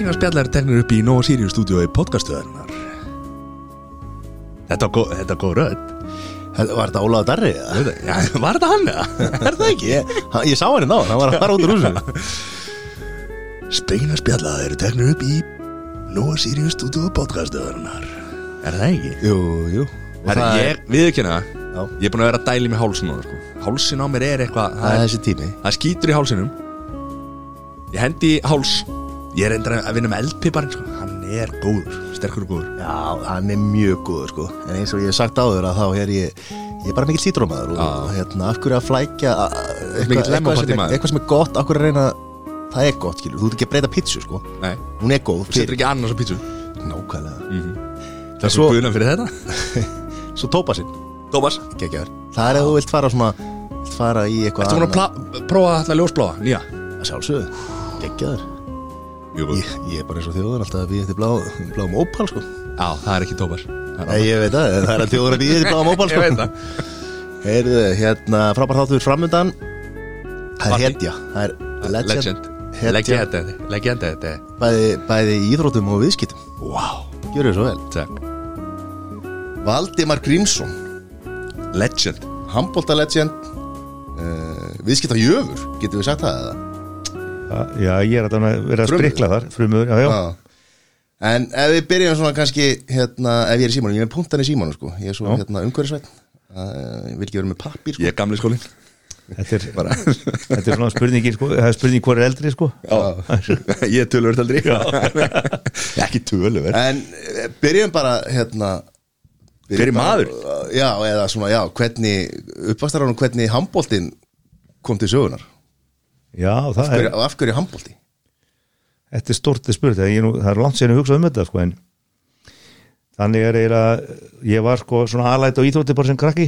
Spekingar spjallar teknir upp í Nova Sirius stúdíu í podcastuðarinnar Þetta var góð, rödd Var þetta Ólaður Darri? Já, Var þetta hann? Er það ekki? Ég, ég sá henni ná, hann var að fara út úr húsinu Spekingar spjallar eru teknir upp í Nova Sirius stúdíu í podcastuðarinnar Er það ekki? Jú, jú Herri, ég, viðurkenna það Já. Ég er búin að vera að dæli með það sko. Hálsin á mér er eitthvað Það er er- þessi tími það skýtur í hálsinum Ég hendi háls Ég er reyndar að vinna með eldpiparinn sko. Hann er góður, sterkur og góður. Já, hann er mjög góður sko. En eins og ég hef sagt áður að þá er ég Ég er bara mikill sítrómaður og, hérna, af hverju að flækja eitthvað, eitthvað, sem er, eitthvað sem er gott, af hverju að reyna Það er gott, skilur, þú ert ekki að breyta pítsu sko. Nei, Hún er góð þú setur ekki annars á pítsu. Nákvæmlega. Það er Svo- guðna fyrir þetta. Svo tópa sinn, Tómas, geggjaður Það er ef þú vilt fara svona vilt fara í eitthvað ertu búin að prófa alltaf ljósbláa? Nýja. Að sjálfsögðu, geggjaður ég, ég er bara eins og þjóðan alltaf að við eftir blá, bláum ópal sko. Já, það er ekki er Nei, ég veit það, það er að þjóðan að við eftir bláum ópal Ég sko veit það. Heyrðu, hérna, frábær þáttur framundan. Það er hetja Það er legend, Legend Hetja. Legend Legend Bæði, bæði í íþróttum og viðskiptum. Wow Gjörðu svo vel. Takk. Valdimar Grímsson. Legend. Hambolta legend uh, Viðskipta jöfur, getum við sagt það eða? Já, ég er að vera að sprikla þar Frumur, já, já, Já. En ef við byrjum svona kannski hérna, ef ég er í símanum, ég er punktan í símanum sko. ég er svo Já. hérna, umhverfisvætt uh, ég vil ekki vera með pappír sko. Ég er gamli skólinn. Þetta er, þetta er svona spurningin sko, það er spurning hvað er eldri sko. Ég er tölvöld aldrei Ekki tölvöld en eh, byrjum bara hérna Fyrir bara- maður? Já, eða svona, já, hvernig uppvastar hann hvernig handbóltin kom til sögunar Já, það er, Hverju- og af hverju handbólti þetta er stort spurt það er, er langt sér að hugsa um þetta sko en þannig er eiginlega ég var sko svona aðlætt á íþrótti bara sem krakki.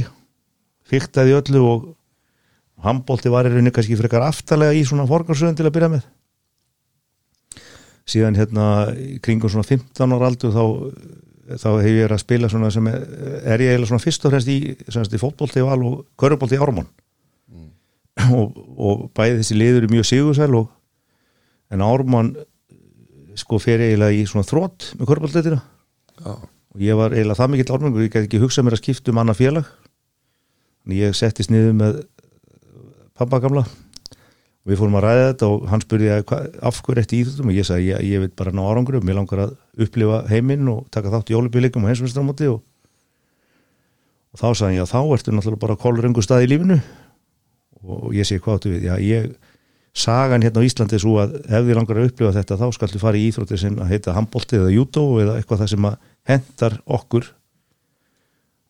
Fyrtaði öllu og handbólti var rauninni kannski frekar aftalega í svona forgarsöðun til að byrja með. Síðan hérna kringum svona 15 ára aldur þá, þá hef ég að spila svona sem er, er ég eiginlega svona fyrst og fremst í, í fótbólti og körubólti í Ármann og, og bæði þessi liður er mjög sigursæl og en Ármann sko fer eiginlega í svona þrótt með körbáltleitina og ég var eiginlega það mikill ármengur, ég gæti ekki hugsað mér að skipta um annað félag. En ég settist niður með pappa gamla. Og við fórum að ræða þetta og hann spurði að hva, af hverju eftir íþjóttum og ég sagði ég, ég veit bara ná árangur mér langar að upplifa heiminn og taka þátt í ólubíleikum og heimsvistramóti og, og þá sagði hann já þá ertu náttúrulega bara kólrengu stað í lífinu og ég segi hvað áttu við. Já ég sagan hérna á Íslandi svo að ef þið langar að upplifa þetta þá skaltu fara í íþróttir sem að heita handbólti eða jútó eða eitthvað það sem að hendar okkur.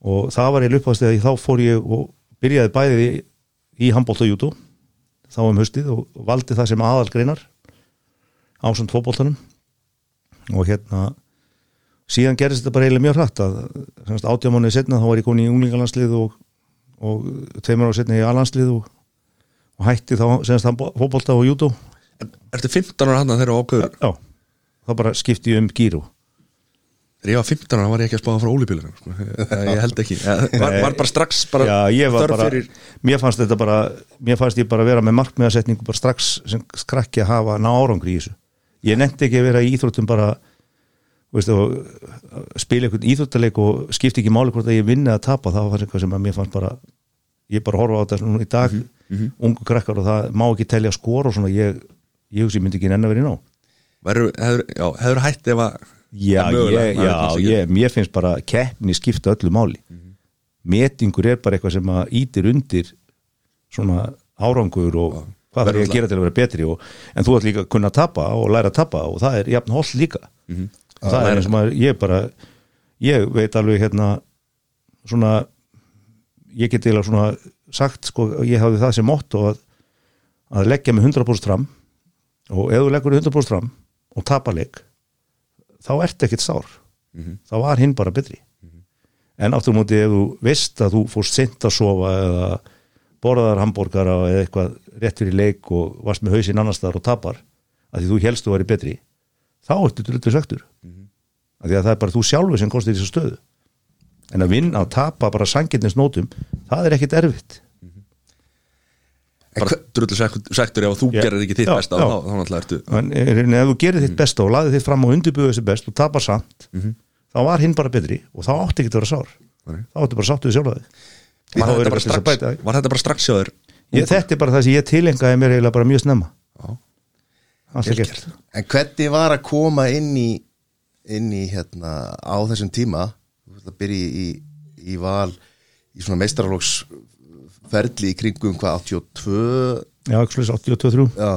Og það var ég uppáðast eða þá fór ég og byrjaði bæði í handbólt og jútó þá um höstið og valdi það sem aðalgreinar ásand fótbóltanum og hérna síðan gerðist þetta bara eiginlega mjög hratt að átjámanuði setna þá var ég komin í unglingalandslið og, og tveimur á setna í alandslið og, og hætti þá semst fótbólta og jútó Ertu 15 ára hann þegar þú ákveður? Já, þá bara skipti ég um gíru Þegar ég var 15 ára var ég ekki að spáða frá ólubílunum sko. Ég held ekki. Var, var bara strax bara Já, var bara, fyrir mér fannst þetta bara mér fannst ég bara vera með markmiðasetningu bara strax sem skrakki að hafa ná árangri í þessu. Ég nefndi ekki að vera í íþróttum bara veistu, og spila einhvern íþróttaleik og skipti ekki máli hvort að ég vinni að tapa það var eitthvað sem að mér fannst bara ég bara horfa á þetta svona í dag ungu krakkar og það má ekki telja skor og svona ég, ég hugsi ég myndi ekki nenn að vera inn á Væru, hefur, já, hefur hætt ef að Já, ég, já ég, mér finnst bara keppni skipta öllu máli. Metingur er bara eitthvað sem að ítir undir svona árangur og hvað þarf ég að gera til að vera betri og, en þú ætti líka að kunna að tapa og læra að tapa og það er jafn holl líka. Og það er eins og maður, ég bara ég veit alveg hérna svona ég get eiginlega svona sagt sko, ég hafði það sem motto að, að leggja mig 100% fram og ef þú leggur þig 100% fram og tapa leik þá ert ekkert sár. Þá var hinn bara betri. En aftur á móti ef þú veist að þú fórst sent að sofa eða borðar hambúrgara eða eitthvað rétt fyrir leik og varst með hausinn annars staðar og tapar að því þú helst þú væri betri þá ertu drullu söktur af því að það er bara þú sjálfur sem kostir þessu stöðu en að vinna að tapa bara sanginnins nótum það er ekkit erfitt. Bara drullu sektur ef þú Já. gerir ekki þitt Já, besta já. þá, þá náttúrulega ertu en er, ef þú gerir þitt besta og laðið þitt fram og undirbúið þessi best og tapar samt þá var hinn bara betri og þá átti ekki að vera sár. Nei. þá átti bara sáttuð sjálfaði var þess að strax, var þetta bara strax ég, þetta er bara það sem ég tilengaði mér eiginlega bara mjög snemma. En hvernig var að koma inn í inn í hérna á þessum tíma þú veist að byrja í, í val í svona meistaraflóksferli í kringum hvað 82 já, ekki slúðis 82-3 já,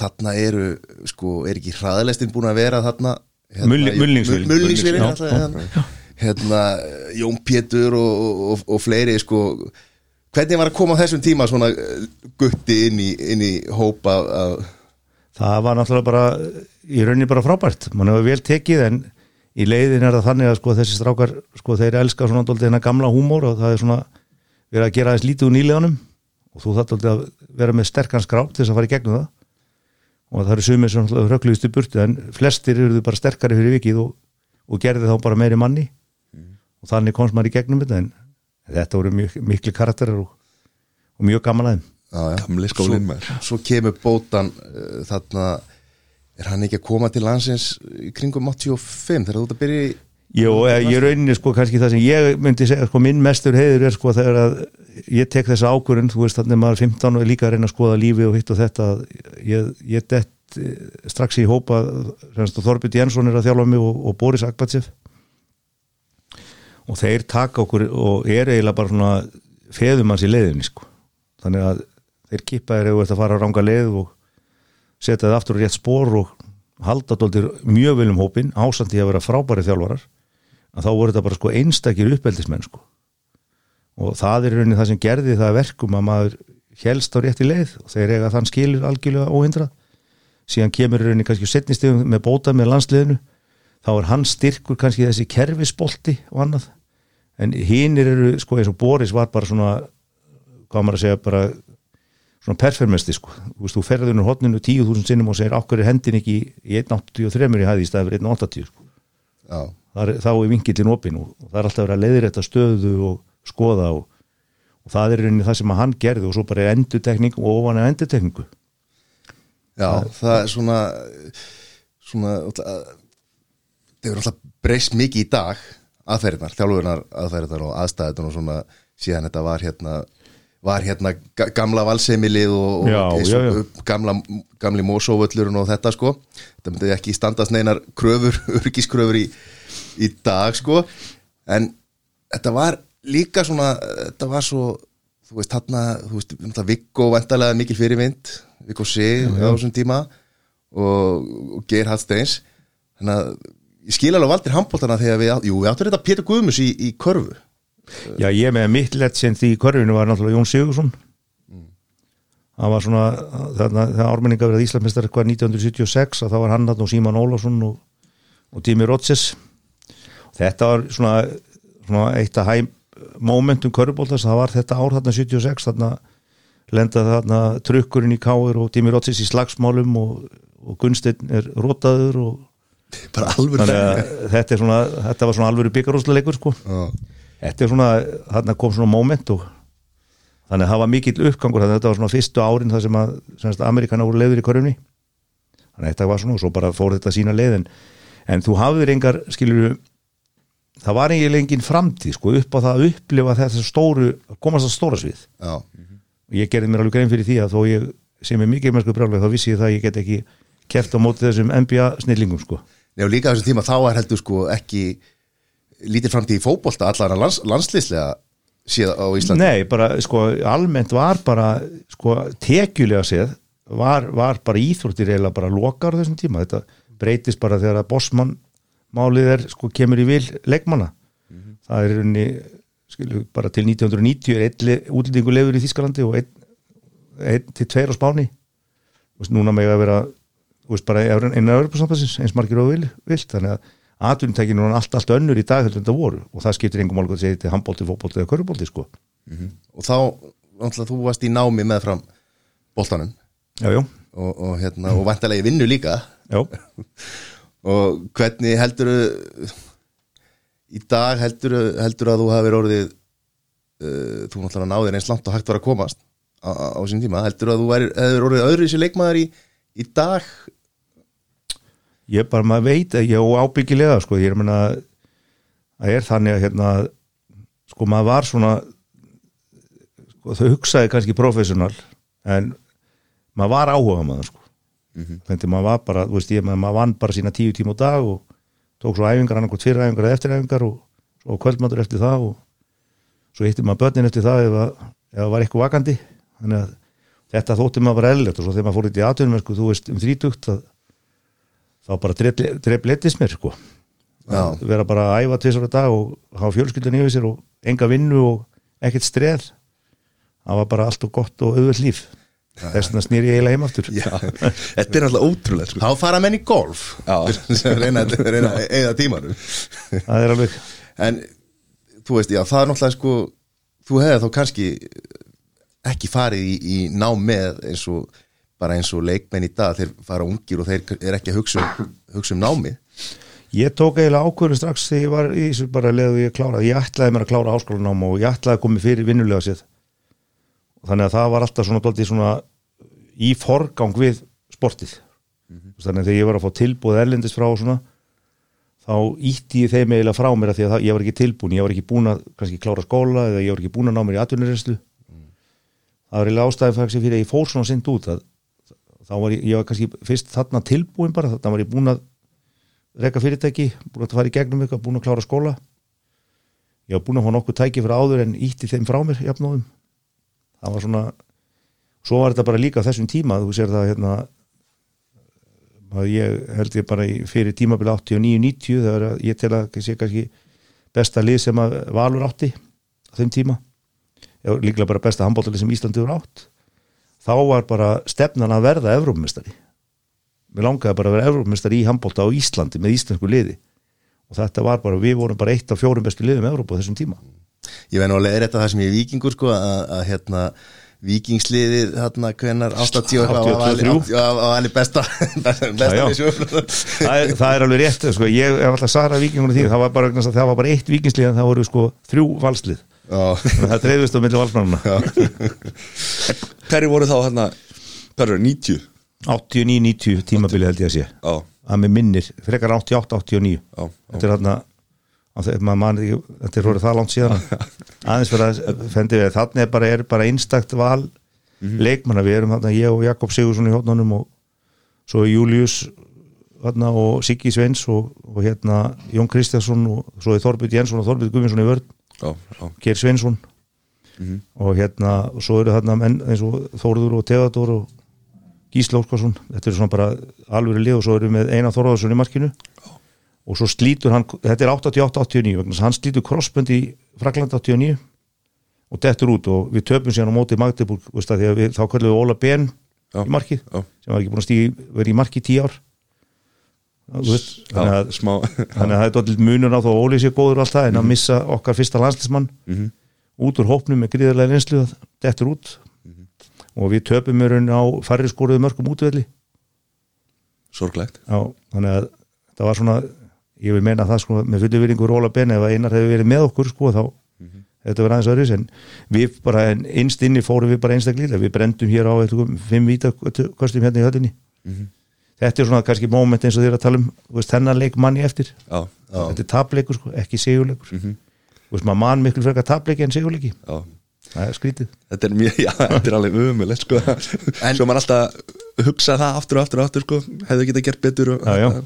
þarna eru sko, er ekki hraðalestin búin að vera þarna? Hérna, Mulli- Mulningsvélin. Mulningsvélin Já, alltaf, hérna, hérna Jón Pétur og, og, og fleiri sko. Hvernig var að koma á þessum tíma svona eh, gutti inn í, inn í hópa af, það var náttúrulega bara í rauninni bara frábært, mann hefur vel tekið en í leiðin er það þannig að sko þessi strákar sko þeir elska svona dóldi hennar gamla húmór og það er svona verið að gera aðeins lítið úr nýleganum og þú þarf dóldi að vera með sterkan skráp til þess að fara í gegnum það. Og það eru sumir sem röggluðist í burtu en flestir eru bara sterkari fyrir vikið og, og gerði þá bara meiri manni. Og þannig komst maður í gegnum þetta en þetta voru mjög, miklu karakterar og, og mjög gaman já. Gamli skólinn, svo, svo kemur bótan uh, þarna er hann ekki að koma til landsins í kringum 85 þegar þú ert að byrja í Jó, ég rauninni sko kannski það sem ég myndi segja sko minn mestur heiður er sko þegar að ég tek þessa ákvörun, þú veist þannig að maður er 15 og líka að reyna að skoða lífi og hitt og þetta ég, ég dett eh, strax í hópa Þorbjörn Jensson er að þjálfa mig og, og Boris Akbatsev og þeir taka okkur og er eiginlega bara svona feðum hans í leiðinni sko. Þannig að þeir kippa er þú ert að fara að ranga leið og setja það aftur rétt spór og halda dóldir mjög vel um hópin ásandi að vera frábæri þjálfarar að þá voru þetta bara sko einstakir uppeldismenn sko. Og það er rauninni það sem gerði það að verkum að maður helst á rétti leið og þeir eiga þann skilur algjörlega óhindrað. Síðan kemur rauninni kannski setnistegum með bóta með landsliðinu þá er hann styrkur kannski þessi kerfisbolti og annað. En hinnir eru sko eins og Boris var bara svona hvað maður að segja bara svona performesti sko, þú veist, þú ferður unur hotninu 10.000 sinnum og segir okkur er hendin ekki í 1.83 í hæði í staði fyrir 1.80 sko. er, þá er vinkillin opinn og, það er alltaf verið að leiðir þetta stöðu og skoða og, og það er rauninni það sem að hann gerði og svo bara er endutekning og ofan er endutekningu já það er svona svona það hefur alltaf breyst mikið í dag aðferðnar, þjálfurinnar aðferðnar og aðstæðunar og svona síðan þetta var hérna var hérna ga- gamla valseimilið og, og Já, eins já, og já. upp- gamla, gamli mósóvöllurinn og þetta sko. Þetta myndi ekki standast neinar kröfur, örgiskröfur í, í dag sko. En þetta var líka svona þetta var svo, þú veist þarna, þú veist, Viggo vantarlega mikil fyrirvind, Viggo Sig á þessum tíma og, og Geir Hallsteins. Þannig að ég skil alveg valdir handbóltana þegar við, jú, við áttum þetta Pétur Guðmus í, í körfu Já, ég með mitt legend í körfinu var náttúrulega Jón Sigursson það var svona þarna, þegar ármenninga verið Íslandsmeistar hvað 1976 að það var hann og Síman Ólafsson og, og Tími Rotses þetta var svona, svona eitt að hæ momentum körfubóltast, það var þetta ár þarna 76 þarna lendaði þarna trukkurinn í káir og Tími Rotses í slagsmálum og, og Gunsteinn er rótaður og þannig að þetta, er svona, þetta var svona alvöru byggarúsleikur sko. Já. Þetta er svona, þarna kom svona moment og þannig að það var mikill uppgangur þannig að þetta var svona fyrstu árin þar sem að semst, Amerikana voru leiður í körunni þannig að þetta var svona og svo bara fór þetta sína leið. En, en þú hafðir engar skilur það var eiginlega engin framtíð sko upp á það að upplifa þetta stóru komast að stóra svið. Já, og ég gerði mér alveg grein fyrir því að þó ég sem er mikið mennsku brjálega þá vissi ég það að ég get ekki keft á móti þessum NBA snillingum sko. Nei, og líka á þessum tíma þá er heldur sko ekki lítil framtíð í fótbolta allar lands, landsliðslega séð á Íslandi? Nei, bara sko almennt var bara sko tekjulega séð var, var bara íþróttir eiginlega bara lokar þessum tíma, þetta breytist bara þegar að bossmann málið er sko kemur í vil leikmanna. Það er unni skilu, bara til 1990 er einn útlendingu lefur í Þískalandi og einn ein til tveir á Spáni. Og núna með að vera veist, bara einu öðrupassambasins eins margir og vil, vilt, þannig að atvinnutækinu er allt, allt önnur í dag en þetta voru. Og það skiptir engum mál hvað segið til handbólti, fótbólti eða körubólti sko. Og þá, náttúrulega þú varst í námi með fram já, og, og, hérna, og vantarlega í vinnu líka. Og hvernig heldur í dag heldur, heldur að þú hafir orðið uh, þú náttúrulega náðir eins langt og hægt var að komast á, á, sín tíma. Heldur að þú hefur orðið öðru þessi leikmaður í, í dag ég bara, maður veit að ég er ábyggilega sko, ég er að menna að er þannig að hérna sko maður var svona sko, þau hugsaði kannski professional en maður var áhuga maður sko. Þannig að maður var bara, þú veist ég, maður, vann bara sína tíu tíma á dag og tók svo æfingar annarkvæmt fyrir æfingar eða eftir æfingar og svo kvöldmatur eftir það og svo hitti maður börnin eftir það ef, að, ef það var eitthvað vakandi. Þannig að þetta þótti maður bara eðlilegt og svo þegar maður fór í atvinnum sko, þú veist um þrítugt að þá bara letist mér sko. Að vera bara að æfa tvisar á dag og hafa fjölskyldun yfir sér og enga vinnu og ekkert streð. Það var bara allt og gott og auðvöld líf. Þess vegna snýr ég eiginlega heim aftur. Já, þetta er alltaf ótrúlega sko. þá fara menn í golf. Reyna, reyna að eigða tímanum. Það er alveg en þú veist, já, það er náttúrulega sko þú hefði þá kannski ekki farið í, í nám með eins og bara eins og leikmenn í dag þeir fara ungir og þeir er ekki að hugsa um, hugsa um námi Ég tók eiginlega ákvörðu strax þegar ég var í þessu bara leðu ég kláraði. Ég ætlaði mér að klára háskólanám og ég ætlaði að koma fyrir vinnulega sér. Og þannig að það var alltaf svona, svona í forgang við sportið. Þannig að þegar ég var að fá tilbúð erlendis frá svona, þá ítti ég þeim eiginlega frá mér að því að það, ég var ekki tilbúin. Ég var ekki búin að kannski klára skóla eða ég var ekki búin að ná mér í atvinnurrenslu. Það var eiginlega ástæði faktisk fyrir að ég fór svona sint út að þá var ég, ég var kannski fyrst þarna tilbúin bara, þarna var ég búin að reka fyrirtæki, búin að fara í gegnum eitthvað, búin að klára skóla. Ég var búin að fá nokkuð tæki fyrir áður en ítti þeim frá mér jafnóðum. Það var svona svo var þetta bara líka þessum tíma þú sér það hérna að ég held ég bara fyrir tímabili 89-90 þegar ég tel að sé kannski besta lið sem að Valur átti á þeim tíma. Líklega bara besta handbóltalið sem Íslandi voru átt þá var bara stefnan að verða Evrópumestari mér langaði bara að vera Evrópumestari í handbólta á Íslandi með íslensku liði. Og þetta var bara, við vorum bara eitt af fjórum bestu liðum Evrópu á þessum tíma. Ég veit nú að leiða þetta það sem ég er vikingur sko að, að hérna vikingsliðið hérna hvenar 80 og eitthvað var valið- 83. var var valið besta það er, það er alveg rétt, sko, ég hef alltaf sara vikingunum því, það var bara, vegna þess að það var bara eitt vikingslið en það voru sko þrjú valslið. Það dreifist á milli valsmannuna Hverju voru þá hérna? Hverju, 90? 89-90 tímabili held ég að sé. Já, að með minnir, frekar 88-89 já, þetta er þarna ekki, þetta er orðið það langt síðan. Aðeins fyrir að fendi við þannig er bara, er bara einstakt val leikmanna, við erum þarna ég og Jakob Sigursson í hótnunum og svo Július þarna og Siggi Sveins og, og hérna Jón Kristjánsson og svo er Þorbjörn Jensson og Þorbjörn Guðvinsson í vörn. Já, já, Geir Sveinsson. Og hérna og svo eru þarna menn eins og Þórður og Teodor og Gísla Óskarsson. Þetta er svona bara alveg lið og svo eru við með Einar Þorðarsson í markinu og svo slítur hann, þetta er 88-89 vegna þess að hann slítur crossbund í Frakland 89 og dettur út og við töpum síðan á móti Magdeburg veist, að því að við, þá kallum við Óla Ben Já. í markið Já. sem var ekki búin að stíði, verið í markið tíu ár. Veist, þannig já að smá. þannig að það er dóttil munur á þó að Óli sé góður og allt það en að missa okkar fyrsta landslismann út úr hópnum með gríðarlega reynslu dettur út. Og við töpum mér á færri skoruðu mörgum útvelli Sorglegt. Já, þannig að það var svona ég vil meina það sko með fullu viringur Óla Ben ef einar hefur verið með okkur sko þá þetta verið aðeins öðruðs en við bara en innst inni fórum við bara einstaklega við brendum hér á eitthvað, fimm víta kostum hérna í höllinni. Þetta er svona kannski moment eins og þér að tala um hennar leik manni eftir. Já, þetta er tapleikur sko, ekki sigurleikur. Þú veist, maður mann miklu frekar tapleiki en sigurleiki. Já. Það er skrítið. Þetta er mjög, já, þetta er alveg umulegt sko. En- Svo maður alltaf hugsa það aftur og aftur og aftur sko. Hefðu getað gert betur og, Já, já.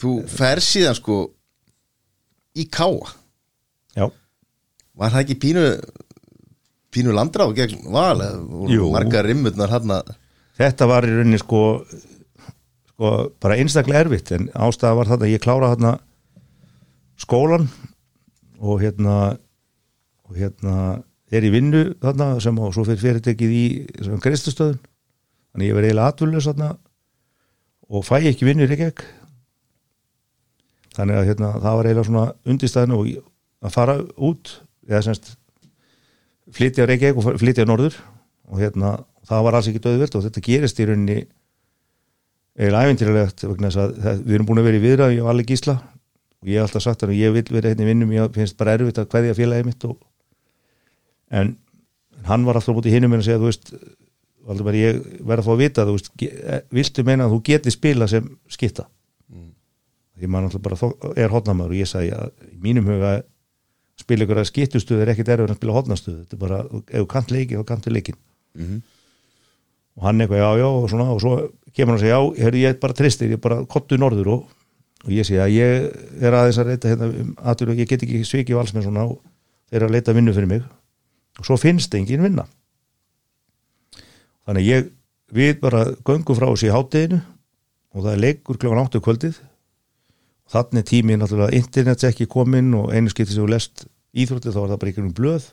Þú fer síðan sko í káa já, var það ekki pínu pínu landráð gegn val Jú. margar rimmurnar hann þetta var í rauninni sko, sko bara einstaklega erfitt en ástæða var þetta að ég klára hérna skólan og hérna og hérna er í vinnu þarna sem og svo fyrir fyrirtekið í greiðslustöðun þannig ég verði eiginlega atvinnlaus þarna og fæ ekki vinnu í Reykjavík þannig að hérna, það var eiginlega svona undirstæðinu og að fara út eða semst flytja á Reykjavík og flytja á Norður. Og hérna, það var alls ekki döðvilt og þetta gerist í rauninni eiginlega ævintýralegt vegna þess að það, við erum búin að vera í viðræð ég var alveg gísla. Og ég hef alltaf sagt að ég vil vera hérna í vinnum ég finnst bara erfitt að kveðja félagið mitt og, en en hann var alltaf mútið hinum minn að segja þú veist, Valdimar, ég verð að fá að vita þú veist, eh, viltu meina að þú geti spila sem skitta ég man alltaf bara þó- er hotnamaður og ég sagði að í mínum huga spila ykkur að skittustuð er ekkit erfið að spila hotnastuð þetta er bara, ef þú kant leiki þá kantu leikin og hann eitthvað já já og svona og svo kemur hann að segja já, heyrðu, ég er bara tristir, ég er bara kottu norður og, og ég segja að ég er aðeins að reyta hérna um aðtur ég get ekki svikið valsmenn svona og þeir eru að leita vinnu fyrir mig. Og svo finnst engin vinna. Þannig ég við bara göngum frá þessi í hátteginu og það er leikur klokkan áttu kvöldið. og þannig tíminn náttúrulega internets ekki kominn og einu skipti sem þú lest íþróttið þá var það bara einhvern blöð.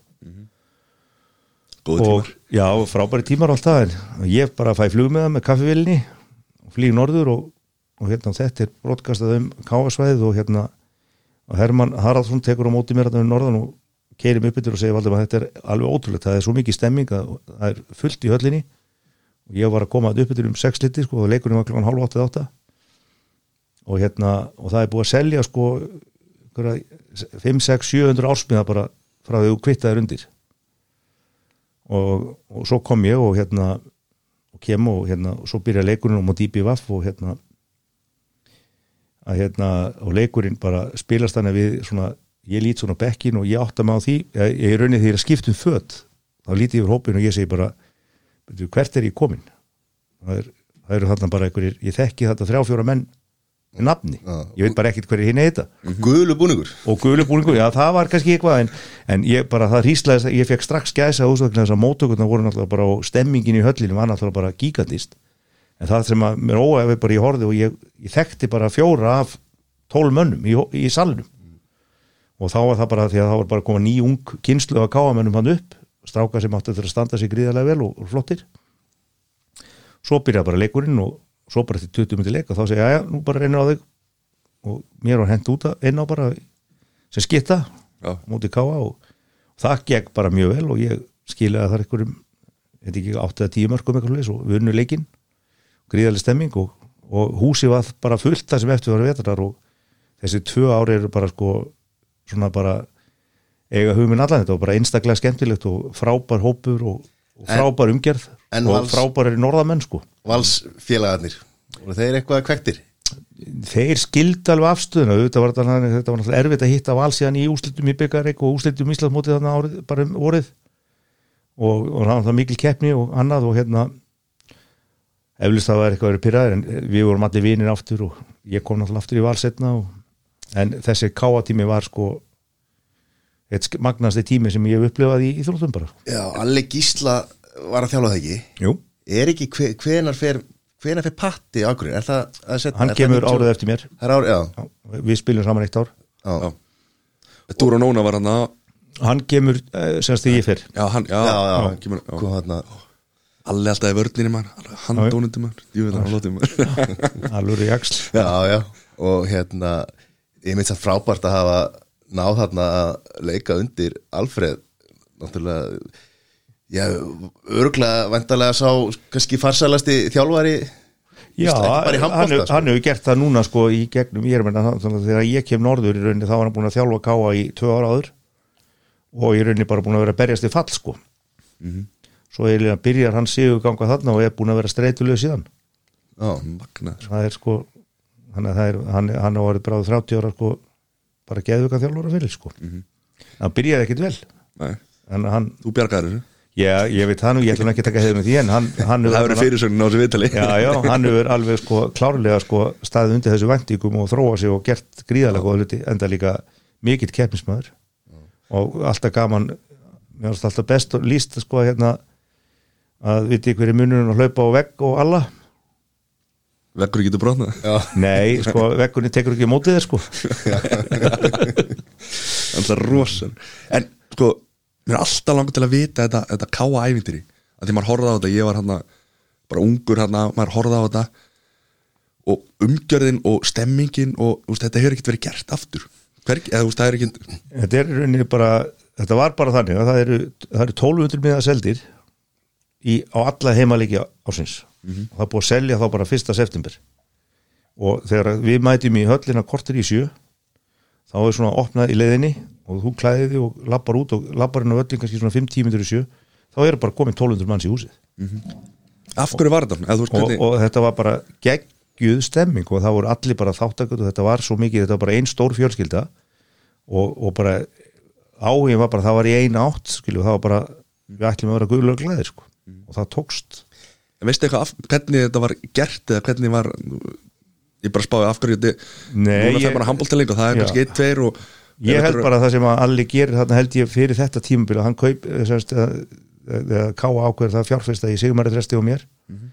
Góð og tímar. já, frábæri tímar alltaf en ég bara fæ flug með það með kaffivilni og flýg norður og, og hérna þetta er brotkastað um káasvæðið og hérna og Herman Haraldsson tekur á móti mér hérna um norðan og keirir mig upp yfir og segir Valdimar þetta er alveg ótrúlegt, það er svo mikið stemming að það er fullt í höllinni. Og ég var að koma upp yfir um sex liti sko, og leikurinn var átta og hérna og það er búið að selja sko 5, 6, 700 ársmiða bara frá því þú kvittaðir undir. Og, og svo kom ég og hérna og kem og hérna og svo byrja leikurinn um á dýpi vaff og hérna að hérna og leikurinn bara spilast þannig við svona, ég lít svona bekkin og ég átta mig á því ég, ég er raunnið því að skiptum föt þá lítið yfir hópin og ég segi bara "Bíddu, hvert er ég komin það, er, það eru þarna bara einhverjir ég þekki þetta þrjá fjóra menn nafni, ég veit bara ekkit hverju hinn heita Guðlu búningur. Og gulubúningur, já það var kannski eitthvað en, en ég bara, það hýslaðist ég fekk strax gæsa úsvöldlega þess að mótökurna voru náttúrulega bara og stemmingin í höllinu var náttúrulega bara gigantist en það sem að mér óæfi bara ég horfði og ég, ég þekkti bara fjóra af tól mönnum í, í salnum. Og þá var það bara því að það var bara koma ný ung kynslu að káa mönnum hann upp stráka sem áttu til að standa sig gríðarlega vel og, og flottir. Svo byrjaði bara leikurinn og svo bara til 20 myndi leik og þá segja, já, nú bara reynir á þig. Og mér var hent út að inn á bara sem skitta Já. móti káa og það gekk bara mjög vel og ég skilaði þar einhverjum þetta ekki 8-10 mörgum eitthvað leis og við unnu leikinn. Gríðarlega stemming og, og húsi var bara fullt það sem eftir var vetrar og þessi tvö ári eru bara sko svona bara eiga hugminn allan. Þetta var bara einstaklega skemmtilegt og frábær hópur og, og En- frábær umgerð en og Vals- frábær er norðamenn sko. Valsfélagarnir og þeir eitthvað kvektir þeir skildi alveg afstöðuna þetta var, náttúrulega erfitt að hitta val síðan í úslitum í byggareik og úslitum í Íslandsmótið þarna árið, bara um orið og, og það var mikil keppni og annað og hérna eflust það var eitthvað verið pyrraðir en við vorum allir vinir aftur og ég kom náttúrulega aftur í val setna og, en þessi káatími var sko eitt magnasti tími sem ég hef upplifað í Íþróttum bara. Já, Alli Gísla var að þjálfa það ekki. Jú. Er ekki hve, hvenar fer hvenar fer patti á hverju? Er það að setja hann kemur árið eftir mér. Árið, já, Já, við spilum saman eitt ár. Dúra Nóna var hann að hann kemur uh, semst því ég fyrr Já, hann, já, já, já, hann kemur, já. Kom þarna? Alli alltaf í jú veit hann lótið maður. Alveg í axl Já, já, og hérna ég myndi það frábært að hafa náð þarna að leika undir Alfreð náttúrulega já, örglega vantarlega sá kannski farsalasti þjálfari Já, bara hann, sko. hann hefur gert það núna sko í gegnum, ég er meina þannig að þegar ég kem norður í rauninni þá var hann búin að þjálfa káa í tvö ára áður og í rauninni bara búin að vera að berjast í fall sko. Svo eiginlega byrjar hann sigur ganga þarna og er búin að vera streytuleg síðan. Já, Magnaður það er sko hann, er, hann, hann á orðið bráðu 30 ára sko bara geðvika þjálfara fyrir sko. Hann byrjaði ekkit vel. Nei, hann, þú bjargaður þessu já, ég veit það nú, ég ætlum ekki að taka hefði með því en hann, hann Það verður fyrirsögnin á þessu viðtali. Já, já, hann hefur alveg sko klárlega sko staðið undir þessu vendingum og þróa sig og gert gríðarlega góða hluti enda líka mikill keppnismæður og alltaf gaman mér finnst alltaf best og líst sko hérna að viti hverju munurinn að hlaupa á vegg og alla. Vekkur getur brotnað. Já, nei, sko, veggurinn tekur ekki mótið þér sko. Er rosan. En sko, mér er alltaf langt til að vita þetta, þetta káa ævintýri. Að því maður horfði á þetta, ég var hann bara ungur hann, maður horfði á þetta. Og umgjörðin og stemmingin og úst, þetta hefur ekkert verið gert aftur. Hver, eða úst, það er ekki þetta er rauninni bara þetta var bara þannig að það eru, það eru 1200 miða seldir í, á alla heimalegi ásins og það er búið að selja þá bara 1. september. Og þegar við mætum í höllina kortir í sjö þá er svona opnað í leiðinni og þú klæðið þig og lappar út og lappar inn á öllin kannski svona 5-10 minnur í sjö. Þá eru bara komin 1200 manns í húsið. Af hverju var þetta? Og, hvernig og þetta var bara geggjuð stemming og það voru allir bara þáttakut og þetta var svo mikið, þetta var bara ein stór fjölskylda og, og bara áhugin var bara, það var í eina átt skilju, það var bara, við ætlum að vera guðlega glæðir sko. og það tókst. En veistu eitthvað af, hvernig þetta var gert eða hvernig var ég bara spáði af hverju núna ég- fer bara handbóltaling og það er kannski eitt, tveir og ég held bara að það sem að Alli gerir þarna held ég fyrir þetta tímabil að hann kaup semst, að, að káa ákveður það fjárfesta í Sigmari Þresti og mér.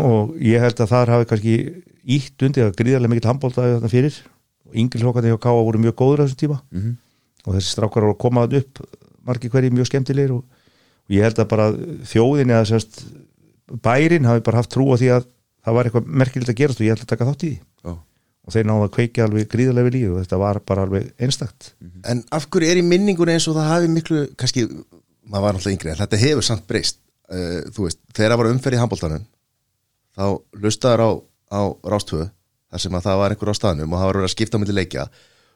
Og ég held að þar hafi kannski ítt undir að gríðarlega mikill handbóltaði þarna fyrir. Og yngri hlokandi hjá káa voru mjög góður á þessum tíma. Mhm. og þessi strákar voru að koma þarna upp margir hverji mjög skemmtilegir og, og ég held að bara þjóðin eða bærin hafi bara haft trú á því að það var eitthvað merkilegt að gerast og ég held að taka þátt í því. Já. og þeir náðu að kveikja alveg gríðarlega við líf og þetta var bara alveg einstakt. En af hverju er í minningunni eins og það hafi miklu, kannski, maður var náttúrulega yngri en þetta hefur samt breyst. Uh, þú veist, þegar það var umferð í handbóltanum þá lustaður á, á rástöðu þar sem að það var einhver á staðnum og það var að skipta á milli leikja.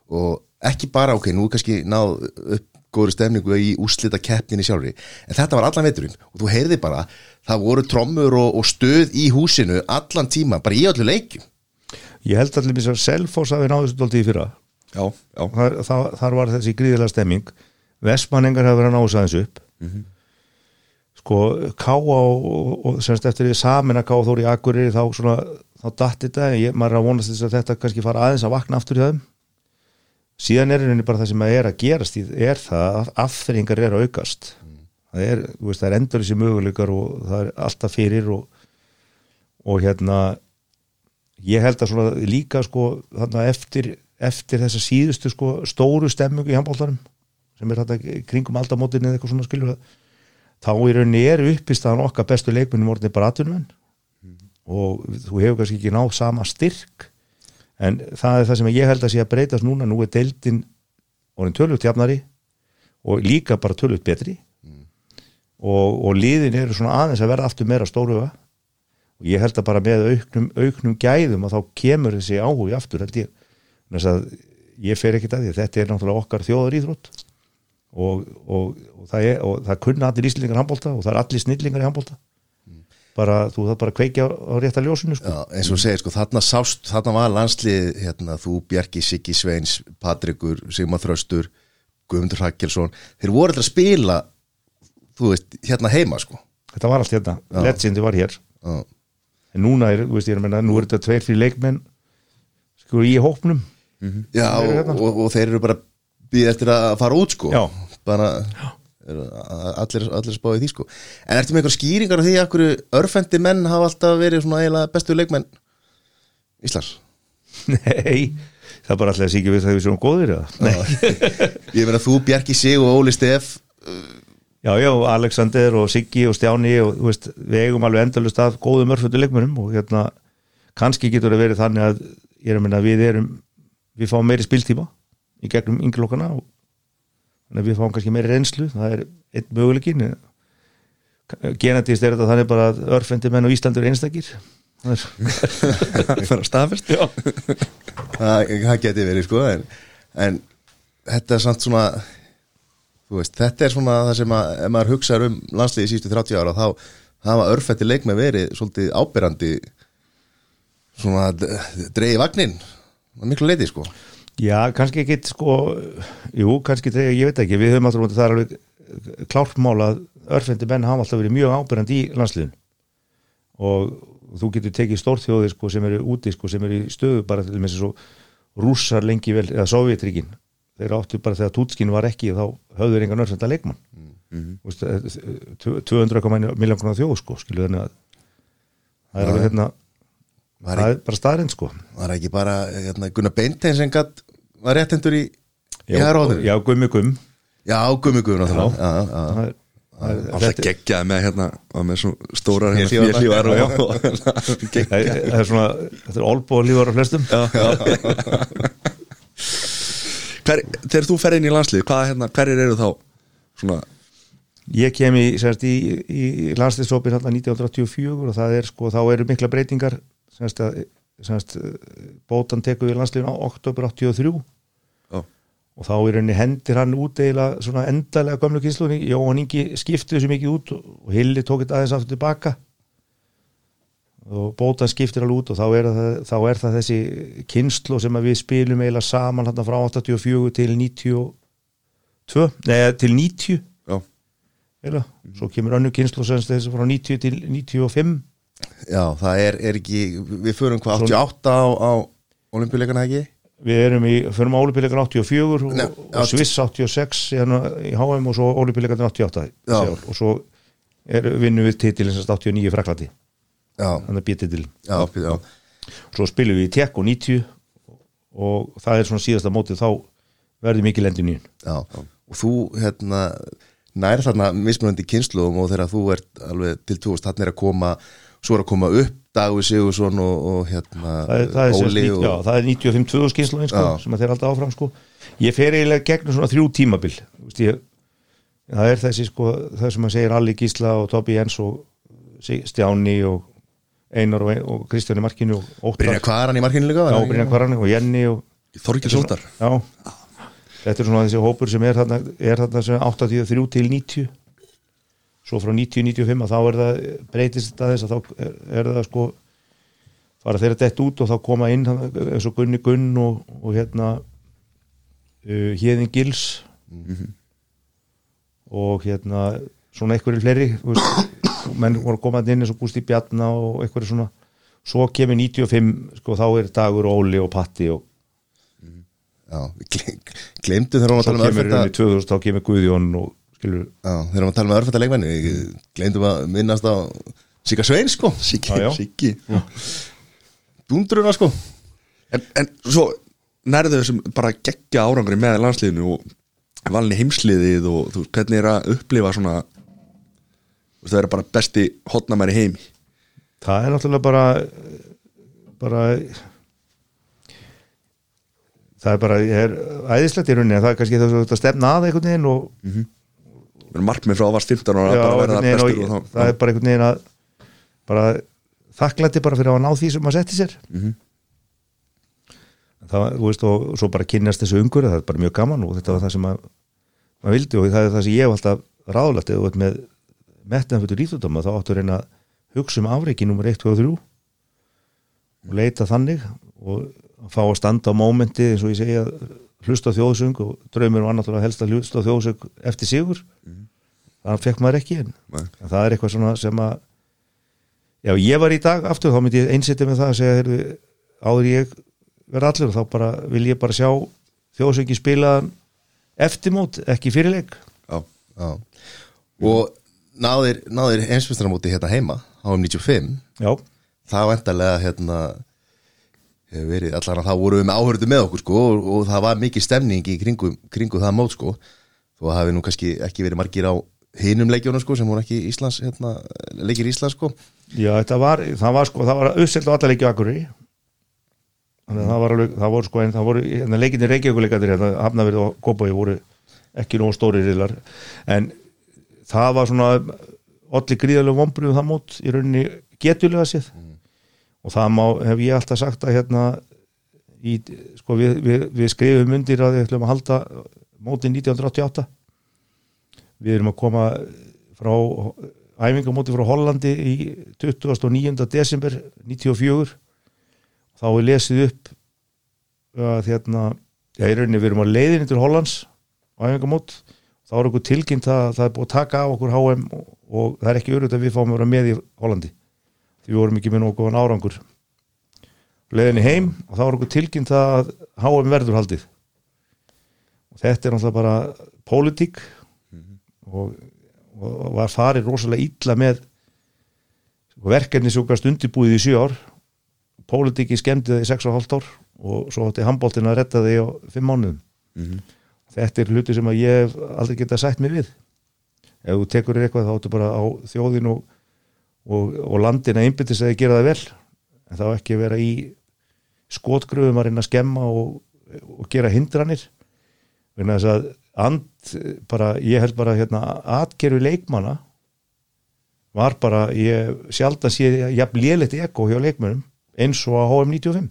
Og ekki bara, ok, nú kannski náð upp góður stemningu í úslita keppninni sjálfri, en þetta var allan veturinn og þú heyrði bara, það voru trommur og, og stöð í húsinu allan tíma bara í öllu leikjum. Ég held allir mér að Selfoss hafi náðu þessu dóltið í fyrra. Já, já, þar, þar, þar var þessi gríðilega stemming. Vestmanningar hafi verið að náðu aðeins upp. Sko Káa og, og, semst eftir því samin að Káa þóri í Akureyri þá svona, þá datt þetta ég, maður er að vonast þess að þetta kannski fara aðeins að vakna aftur í þeim síðan er henni bara það sem að er að gerast er það að afþringar er að aukast. Það er, veist, það er endur þessi möguleikar og það er alltaf fyrir og, og hérna ég held að svona líka sko þarna eftir, eftir þessa síðustu sko stóru stemmingu í handbóltarum sem er þetta kringum aldamótin eða eitthvað svona skilur þá í rauninni er uppistaðan okkar bestu leikmunum orðinni bara atvinnumenn. Og þú hefur kannski ekki náð sama styrk en það er það sem ég held að sé að breytast núna. Nú er deildin orðin tölvut jafnari og líka bara tölvut betri. Og, og liðin eru svona aðeins að vera aftur meira stóruga og ég held að bara með auknum, auknum gæðum að þá kemur þessi áhugi aftur held ég. Þess að ég fer ekkit að því. Þetta er náttúrulega okkar þjóðar íþrótt og, og, og, það, er, og það kunna allir íslingar handbólta og það er allir snillingar í handbólta bara, þú það bara að kveikja á, rétta ljósinu sko. Já, eins og segir, sko, þarna sást, þarna var landslið, hérna, þú, Bjarki, Siggi Sveins, Patrikur, Sigmar Þröstur, Guðmundur Hrakkelsson, þeir voru alltaf að spila, þú veist, hérna heima, sko. þetta var allt hérna, Já. Legendi var hér Já, en núna er, þú veist, ég er að menna, nú er þetta tveir fyrir leikmenn sko í hópnum Já Þeir eru og, hérna. og, og þeir eru bara býð eftir að fara út, sko. Já. Bara, eru allir, allir spáði því, sko. En ertu með einhver skýringar á því að örfendi menn hafa alltaf verið svona eiginlega bestu leikmenn Íslands? nei, það er bara alltaf að síkja við það við séum góðir. Ég meina þú, Bjarki Sig og Óli Steff, Já, já, Alexander og Siggi og Stjáni og veist, við eigum alveg endalust af góðum örföldu leikmönum og hérna kannski getur það verið þannig að ég er að minna við erum, við fáum meiri spiltíma í gegnum ynglokkana og þannig að við fáum kannski meiri reynslu það er einn möguleikin genetist er þetta þannig bara að örfendi menn og Íslandur er einstakir. Það er, Já, það, það geti verið sko en, en þetta er samt svona þú veist, þetta er svona það sem að ef maður hugsaður um landsliði sístu 30 ára þá hafa örfætti leikmenn verið svolítið ábyrrandi svona dreigi vagnin miklu leiti sko já, kannski ekki sko, jú, kannski þegar ég veit ekki, við höfum alltaf það er alveg klártmála að örfendi menn hafa alltaf verið mjög ábyrjandi í landsliðin og þú getur tekið stórþjóðir sko, sem eru úti sko, sem eru í stöðu bara til með svo rússar lengi vel eða sovjetríkin þeir áttu bara þegar tútskinn var ekki þá höfður engan örfenda leikmann. Mm -hmm. 200 miljón konar þjóð sko, skilu þannig að það er alveg hérna það er bara staðrind sko. Var ekki bara hérna, Gunnar Beintein sem gatt var réttendur í í já, hægri já, gummi gum. Já, gummi gummi náttúrulega. Já, já, já. það er, það er, alltaf þetta- geggjaði með hérna með svona stórar hérna félívar og er, svona þetta er olbúa lífar á flestum. Hver, þegar þú fer inn í landslið, hvað hérna, hverjir eru þá svona, ég kem í, í, í landsliðsópin hérna 1984 og það er sko, þá eru mikla breytingar. Semst, að, semst, bótan tekur við landsliðin á oktober 83 já, og þá í rauninni hendir hann út eiginlega svona endalega gömlu kynsluðni Jóhann Ingi skipti þessu mikið út og Hilli tók þetta aðeins aftur tilbaka. Og bótan skiptir alveg út og þá er það, þá er það þessi kynslu sem við spilum eiginlega saman hann frá 84 til 92 neða til 90 Já, eiginlega, svo kemur önnu kynslu sem þessi frá 90 til 95 Já, það er, er ekki, við förum hvað 88 á, á olimpíuleikana ekki? Við erum í, förum á Ólipilegan 84 og, Nei, og Sviss 86 hérna í HM og svo Ólipilegan 88 Já. þessi ár. og svo er, vinnum við sagt 89 í Fraklandi Já, þannig að já, svo spilum við í Tek og 90 og það er svona síðasta mótið þá verður mikið lendin í já Og þú, hérna, nær þarna mismunandi kynsluðum og þegar þú ert alveg til 2000, þarna er að koma svo er að koma upp Dagur Sigursson og, og hérna það er, það er, Óli og, já, það er 95-20 skynslóðin sko, sem þeir alltaf áfram sko. ég fer eiginlega gegnum svona þrjú tímabil ég, það er þessi sko, það sem að segir Alli Gísla og Tobi Jens og Stjáni og Einar og, og Kristjáni Markinu og Óttar. Brynja Kvaran í markinu líka Já, Brynja Kvarani og Jenny og Þorgil Sóldar Já, þetta er svona þessi hópur sem er þarna, er þarna sem 83 til 90 svo frá 90-95 að þá er það breytist þetta þess að þá er, er það sko fara þeirra dett út og þá koma inn eins og Gunni Gunn og, og hérna uh, Héðin Gils. Og hérna svona einhverju fleiri menn voru komað inn eins og Gústi Bjarna og einhverju svona. Svo kemur 95 sko þá er Dagur Óli og Patti og Já, við glemdu þegar svo varum að tala um kemur örfenda í 2000 þá kemur Guðjón og skilur Já, þegar við varum að tala um örfenda leikmenni við glemdum að minnast á Sika Svein sko, Siggi, Já, já. Siggi. Dúndruna sko. En, en svo nærðu þessum bara geggja árangri með landsliðinu og valin í heimsliðið og þú veist, hvernig er að upplifa svona það er bara besti hotnamæri heimi. Það er náttúrulega bara bara það er bara ég er æðislegt í rauninni en það er kannski þess að stefna að einhvern veginn og, við erum markmið frá að var 15 ára og, og það er bara einhvern veginn að bara þakklætti bara fyrir að ná því sem maður setti sér Mhm. það, þú veist, og svo bara kynnast þessu ungur það er bara mjög gaman og þetta var það sem maður, vildi og það er það sem ég hef alltaf ráðlætt eða þú veit með metnaðan fyrir íþjóðdóma þá áttu að reyna að hugsa um afreiki nummer 1, 2 og 3 og leita þannig og fá að standa á mómenti eins og ég segja hlusta þjóðsöng og draumur var náttúrulega helst að hlusta þjóðsöng eftir sigur. Það fekk maður ekki en það er eitthvað svona sem að já ég var í dag aftur þá myndi ég einsetja með það að segja heyrðu, áður ég verð allur þá bara vil ég bara sjá þjóðsöngi spila eftir mót, ekki fyrirleik já, Já. og náðir, náðir heimsmyndstarmóti hérna heima á um 95 já, það var endalega hérna hefur verið, allan að það voru við með áhörðu með okkur sko og, og það var mikið stemning í kringu, kringu það mót sko. Þó hafi nú kannski ekki verið margir á hinum leikjónu sko sem voru ekki Íslands hérna, leikir Íslands sko. Já þetta var það var sko, það var uppselt á alla leikju akkur þannig að það var alveg það voru sko, en það voru, hérna leikinni reykjavíkuleikandir hérna, hafnaverð og Kópaví voru ekki nógu stóri riðlar. En það var svona allir gríðarlega vombrið það mót í rauninni getulega séð og það má, hef ég alltaf sagt að hérna í, sko, við, við, við skrifum undir að við ætlum að halda mótið 1988 við erum að koma frá æfingamóti frá Hollandi í 29. desember 94 þá er lesið upp að hérna já, í rauninni við erum á leiðinni til Hollands á æfingamót. Þá er okkur tilkynnt að það er búið að taka af okkur HM og, og það er ekki örugt að við fáum að vera með í Hollandi því við vorum ekki með nokkuð árangur. Leiðinni heim og þá er okkur tilkynnt að HM verður haldið. Og þetta er náttúrulega bara pólitík og, og var farið rosalega illa með verkefni sem okkar undirbúið í sjö ár. Pólitíki skemmdi það í 6,5 ár og svo átti handbóltin að retta þig á 5 mánuðum. Þetta er hluti sem að ég hef aldrei getað sætt mig við. Ef þú tekur eitthvað þá áttu bara á þjóðin og, og, og landin að einbyttis að gera það vel. En þá ekki að vera í skotgröfum að reyna að skemma og, og gera hindranir. Vegna þess að and bara, ég held bara hérna atgerfi leikmanna var bara, ég sjálf að sé jafn lélegt eko hjá leikmönnum eins og að HM95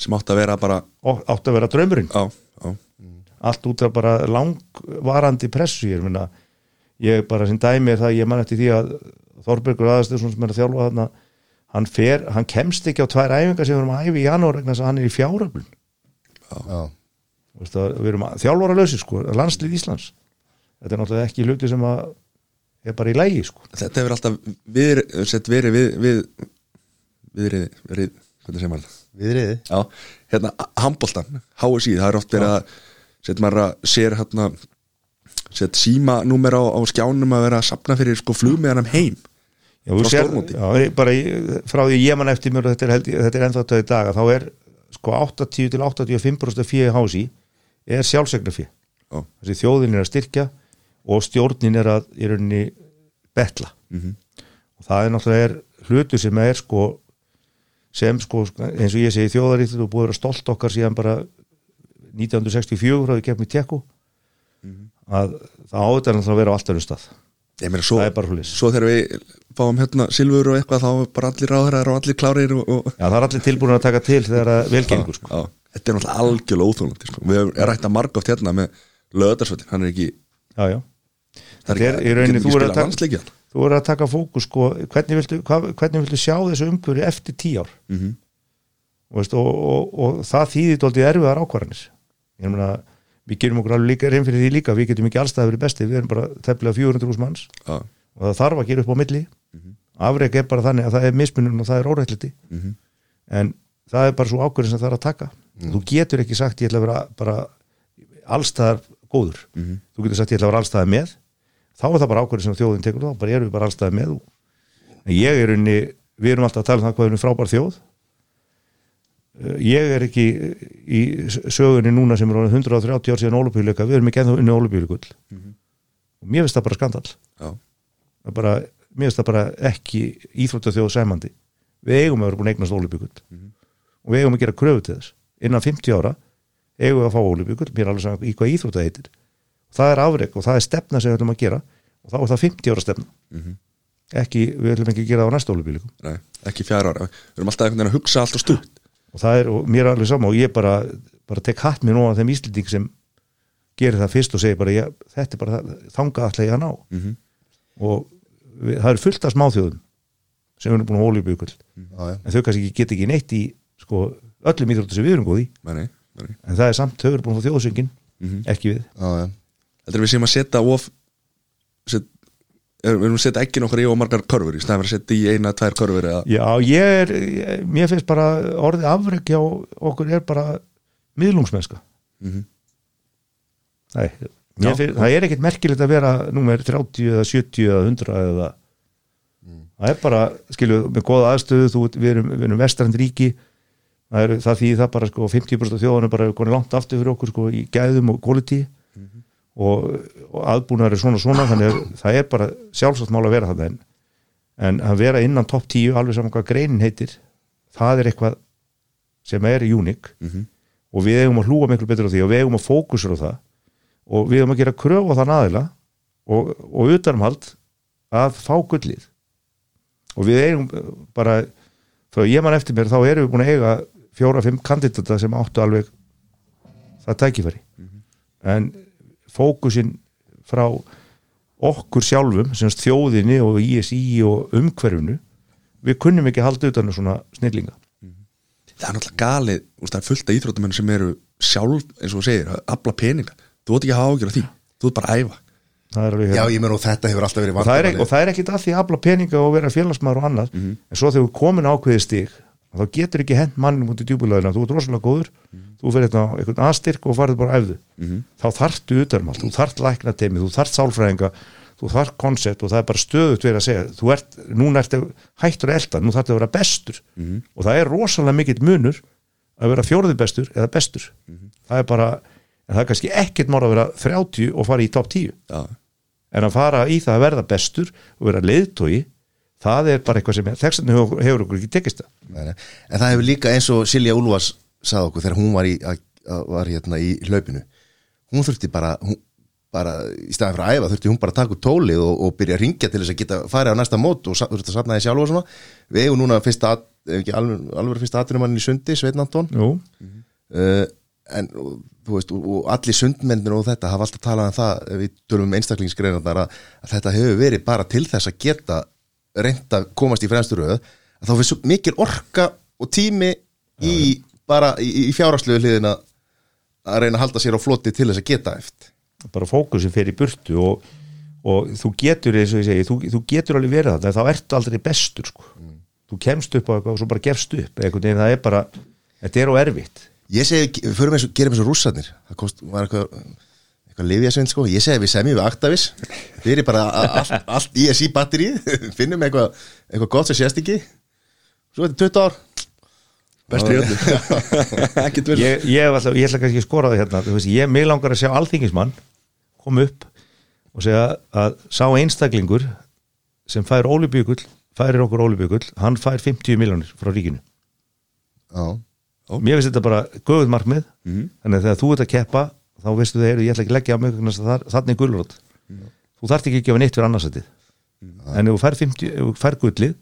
sem átt að vera bara og átt að vera draumurinn. Á, á, allt út af bara langvarandi pressu ég meina, ég bara sem dæmi er það, ég man eftir því að Þorbergur aðastöðsson sem er að þjálfa þarna hann fer, hann kemst ekki á tvær æfingar sem við erum að æfi í janúar vegna þess að hann er í fjáröflun. Já, við erum að þjálfara lausi sko, landslið Íslands. Þetta er náttúrulega ekki hluti sem að er bara í lægi sko. Þetta hefur alltaf við, sett verið við, við viðrið, verið, hvernig segir maður það? Viðriði Já, hérna, handbóltan, HSI, það er oft verið að setja maður að sér hérna, set síma númer á, á skjánum að vera að sapna fyrir sko flugmiðanum heim Já, sér, já, bara frá því ég man eftir mér og þetta er, er ennþá töði daga þá er sko 80 til 85% fyrir hási er sjálfsegna fyrir þessi þjóðin er að styrkja og stjórnin er að í rauninni betla. Mhm. og það er náttúrulega er hlutur sem er sko sem sko eins og ég segi þjóðaríkt og búið að vera stolt okkar síðan bara 1964 frá því kemur í tekku að það áður náttúrulega að vera á alltaf stað. Ég meina svo, Það er bara svoleiðis. svo þegar við fáum hérna silfur og eitthvað þá er bara allir ráðherrar og allir klárir og, og Já, það er allir tilbúin að taka til þegar það velgengur sko. Þetta er náttúrulega algjörlega óþólandi sko. við erum rætt að marga oft hérna með löðarsvöldin, hann er ekki Já, já það er í rauninni, þú er að taka- landsleikjan Þú er að taka fókus sko, hvernig viltu, hvað, hvernig viltu sjá þessu umhverju eftir tíu ár mm -hmm. og, og, og, það þýðir dóltið erfiðar ákvarðanir ég meina, við gerum okkur alveg líka reyn fyrir því líka, við getum ekki allstað verið besti við erum bara tefnilega 400 manns. Já, og það þarf að gera upp á milli. Afreg er bara þannig að það er mismunum og það er órætliti Mhm. en það er bara svo ákvörðin sem það er að taka. Þú getur ekki sagt ég ætla að vera bara allstaðar góður. Þú getur sagt ég ætla að vera allstaðar með. Þá er það bara ákvörðin sem þjóðin tekur þá. Bara erum við bara allstaðar með en ég er unni, við erum alltaf að tala um það hvað við erum frábær þjóð Eh, ég er ekki í sögunni núna sem er orðið 130 ár síðan ólupíuleika, við erum ekki ennþá unni ólupíuleikull og mér finnst það bara skandal Það bara, mér finnst það bara ekki íþróttaþjóð sæmandi. Við eigum að vera búin eignast ólubíkull og við eigum að gera kröfu til þess. Innan 50 ára eigum við að fá ólubíkull mér er alveg saman í hvað íþrótta heitir. Það er afrek og það er stefna sem við ætlum að gera. Og þá er það 50 ára stefna. Mhm. ekki, við ætlum ekki að gera það á næsta ólubíleikum nei, ekki fjara ára. Við erum alltaf að hugsa allt og stutt og það er, og mér er alveg sama og ég bara, bara tek hatt mér nú á þeim íslending sem gerir það fyrst og segir bara ég, þetta er bara það, þangað alltaf ég að ná Mhm. og við, það er fullt af smáþjóðum sem eru búin að ólubíkull Já, já. en þau kannski geta ekki neitt í sko, öllum íþróttu sem við erum góð í nei, nei, en það er samt, þau eru búin að fá þjóðsöngin Mhm. ekki við Já, já. Heldur við séum að setja of við erum að setja ekki nokkur í og margar körfur í fyrir að setja í eina, tvær körfur eða, Já, ég er, ég, mér finnst bara orðið afrek hjá okkur er bara miðlungsmennska. Mhm. Nei, Já. mér finnst, það er ekkert merkilegt að vera númer 30 eða 70 eða 100 eða það er bara, skilju, með góða aðstöðu þú, við erum, við erum vestrand ríki. Það, er, það því það bara sko 50% af þjóðanum bara er konið langt aftur fyrir okkur sko í gæðum og quality og, og aðbúnaður er svona svona þannig að það er bara sjálfsagt mál að vera það en, en að vera innan topp 10 alveg saman hvað greinin heitir það er eitthvað sem er unik Mhm. og við eigum að hlúa miklu betur á því og við eigum að fókusur á það. Og við eigum að gera kröf á þann aðila og, og utanumhald að fá gullið. Og við eigum bara frá ég man eftir mér þá erum við búin að eiga fjóra-fimm kandidata sem áttu alveg það tækifæri. En fókusin frá okkur sjálfum sem sagt þjóðinni og ISI og umhverfinu við kunnum ekki halda utan um svona snillinga. Það er náttúrulega galið það er fullt af íþróttumenn sem eru sjálf eins og þú segir, afla peninga. Þú ert ekki að hafa ágjör af því, þú ert bara að æfa. Alveg já, ég menn og þetta hefur alltaf verið og það, er, er ekkit að því að afla peninga og vera félagsmaður og annað. En svo þegar er komin ákveði stig þá getur ekki hent mannum út í djúbulöðina þú ert rosalega góður, þú fyrir þetta á einhvern aðstyrk og farið bara að æfðu. Þá þarftu utanmalt, þú þarft lækna teimi þú þarft sálfræðinga, þú þarft koncept og það er bara stöðut verið að segja þú ert, núna ertu hættur að elda, nú þarftu að vera bestur. Og það er rosalega mikill munur að vera fjórði bestur eða bestur. Það er bara, en það er kannski ekkert mál að vera 30 og fara í topp 10 já, en að fara í það að verða bestur og vera leiðtói það er bara eitthvað sem þess vegna hefur, hefur okkur ekki tekist það. En það hefur líka eins og Silja Úlfars sagði okkur þegar hún var í, að, að, var hérna í hlaupinu. Hún þurfti bara, hún, bara í staðan fyrir að æfa þurfti hún bara að taka út tólið og, og byrja að ringja til þess að geta farið á næsta mót og þurfti að safna því sjálf og svona. Við eigum núna fyrsta, ef ekki alveg, alveg fyrst atvinnumann í sundi, Sveitn Anton. Uh, en og, þú veist, og, og allir sundmennir og þetta hafa alltaf talað um það við tölum um einstaklingsgreinarnar að, að þetta hefur verið bara til þess að geta reynd að komast í fremsturöð þá fyrir svo mikil orka og tími í bara í, í fjárhagslegu hliðina að reyna að halda sér á floti til þess að geta eftir bara fókusin fyrir í burtu og, og þú getur eins og ég segi, þú, þú getur alveg verið það, þá ertu aldrei bestur sko. þú kemst upp á eitthvað og svo bara gefst upp einhvern veginn, það er bara, þetta er á erfitt. Ég segi, förum eins og gerum eins og rússarnir það kost, var eitthvað eitthvað lifjasvind sko, ég segi við semjum við Actavis. Fyrir bara a- allt, allt ISI batterið, finnum eitthvað eitthvað gott sem sést ekki. Svo er þetta 20 ár. Bestur í öllu. Ég, ég, hef alltaf, ég ætla kannski að skora það hérna. Þú veist, ég mig langar að sjá alþingismann koma upp og segja að sá einstaklingur sem fær ólubjökull, færir okkur ólubjökull hann fær 50 miljónir frá ríkinu. Já, mér finnst þetta bara göfuð markmið. Mhm. þannig að þegar þú ert að keppa þá veistu heyrðu, ég ætla ekki að leggja á mig þarna er gulrót. Þú þarft ekki að gefa neitt fyrir annarsætið. En ef þú fær, 50, ef þú fær gullið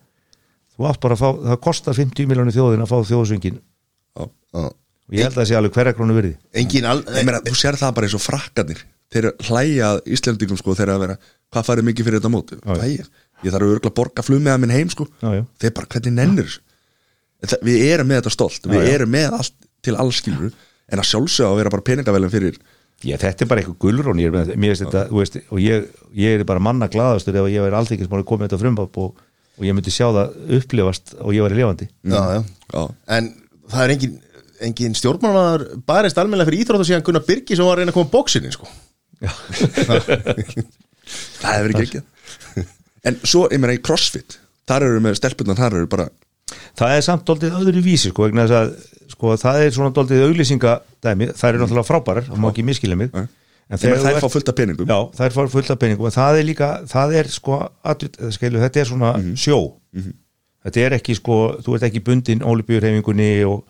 þú átt bara að fá, það kostar 50 miljónir þjóðin að fá þjóðsvöngin já og ég held að það sé alveg hverja krónu virði. Engin al... Ég meina, þú sér það bara eins og frakkarnir. Þeir eru hlæja að Íslandingum sko þeir að vera, hvað færið mikið fyrir þetta mót? Já, já. Hlæja, ég þarf örgla að borga flug með að minn heim sko. Já, já. þeir bara, hvernig nennir við erum með þetta stolt, við erum með allt til alls skilur en að sjálfsögða að vera bara peningavelum fyrir Já, þetta er bara eitthvað gulrón ég er mér þetta, þú veist, og ég, ég er bara manna glaðastur ef ég væri allþykismann að koma með þetta frumbab og, og ég myndi sjá það upplifast og ég væri lifandi. Já, já. Já, En það er engin, engin stjórnmálaður barist almennilega fyrir íþrótt og síðan Gunnar Birgi sem var að reyna að koma bóksinni sko. það hefur ekki ekki En svo, ég meina, í CrossFit þar eru með stelpunar, þar eru bara Það er samt doldið öðru vísi sko, vegna þess að sko, það er svona doldið auglýsingadæmi, það eru náttúrulega frábærar það má ekki miskilja mig. En þegar þær þú fá fullt af peningum. Já, það er fá fullt af peningum. En það er líka, það er sko skeilu, þetta er svona Mhm. sjó. Þetta er ekki sko, þú ert ekki bundin ólipjurhefingunni og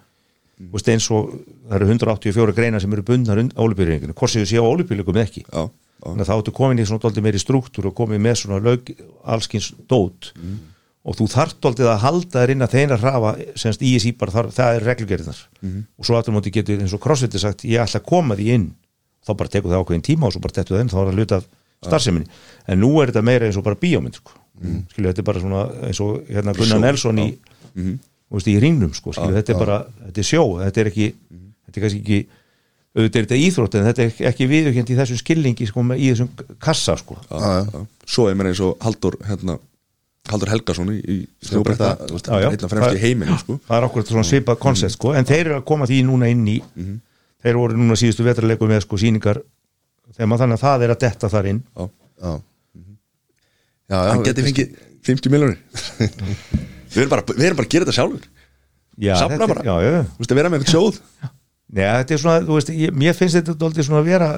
þú veist eins og það eru 184 greina sem eru bundnar ólipjurhefingunni, hvort sem þú séu ólipjurleikum ekki. Já, já, þannig að þá ertu komin í svona doldið meiri struktúr og komin með svona lög, allskins dót. Mhm. Og þú þarft doldið að halda þér inn að þeirra hrafa semst í þessi bara, þar, það er reglugerðinar Mhm. og svo aftur móti getur eins og crossfit er sagt, ég ætla að koma því inn þá bara tekur það ákveðin tíma og svo bara tettu það inn þá er það hluta af starfseminni en nú er þetta meira eins og bara bíómynd sko. skilju, þetta er bara svona eins og hérna Gunnar Nelson í, Mhm. þú veist, í ringnum sko, skilju, þetta er bara, þetta er sjó þetta er ekki, þetta er kannski ekki auðvitað er þetta íþrótt en þetta er ekki viðurkjönd í þessum skilningi sko, í þessum kassa sko. Já, já. já. Svo, ég meina, eins og Haldur hérna, Haldur Helgason í, í Snjóbretta. snjóbretta, þú veist, Já, já. einn af fremst í heiminum sko. það er okkur svona svipað koncept sko, en þeir eru að koma því núna inn í þeir voru núna síðustu vetrarleiku með sko síningar þegar þannig að það er að detta þar inn Já. Já, já, já hann geti fengið 50 miljonir við erum bara erum bara að gera þetta sjálfur þetta- bara. þú veist að vera með eitthvað sjóð Nei, þetta er svona, þú veist, ég, mér finnst þetta dóldi svona að vera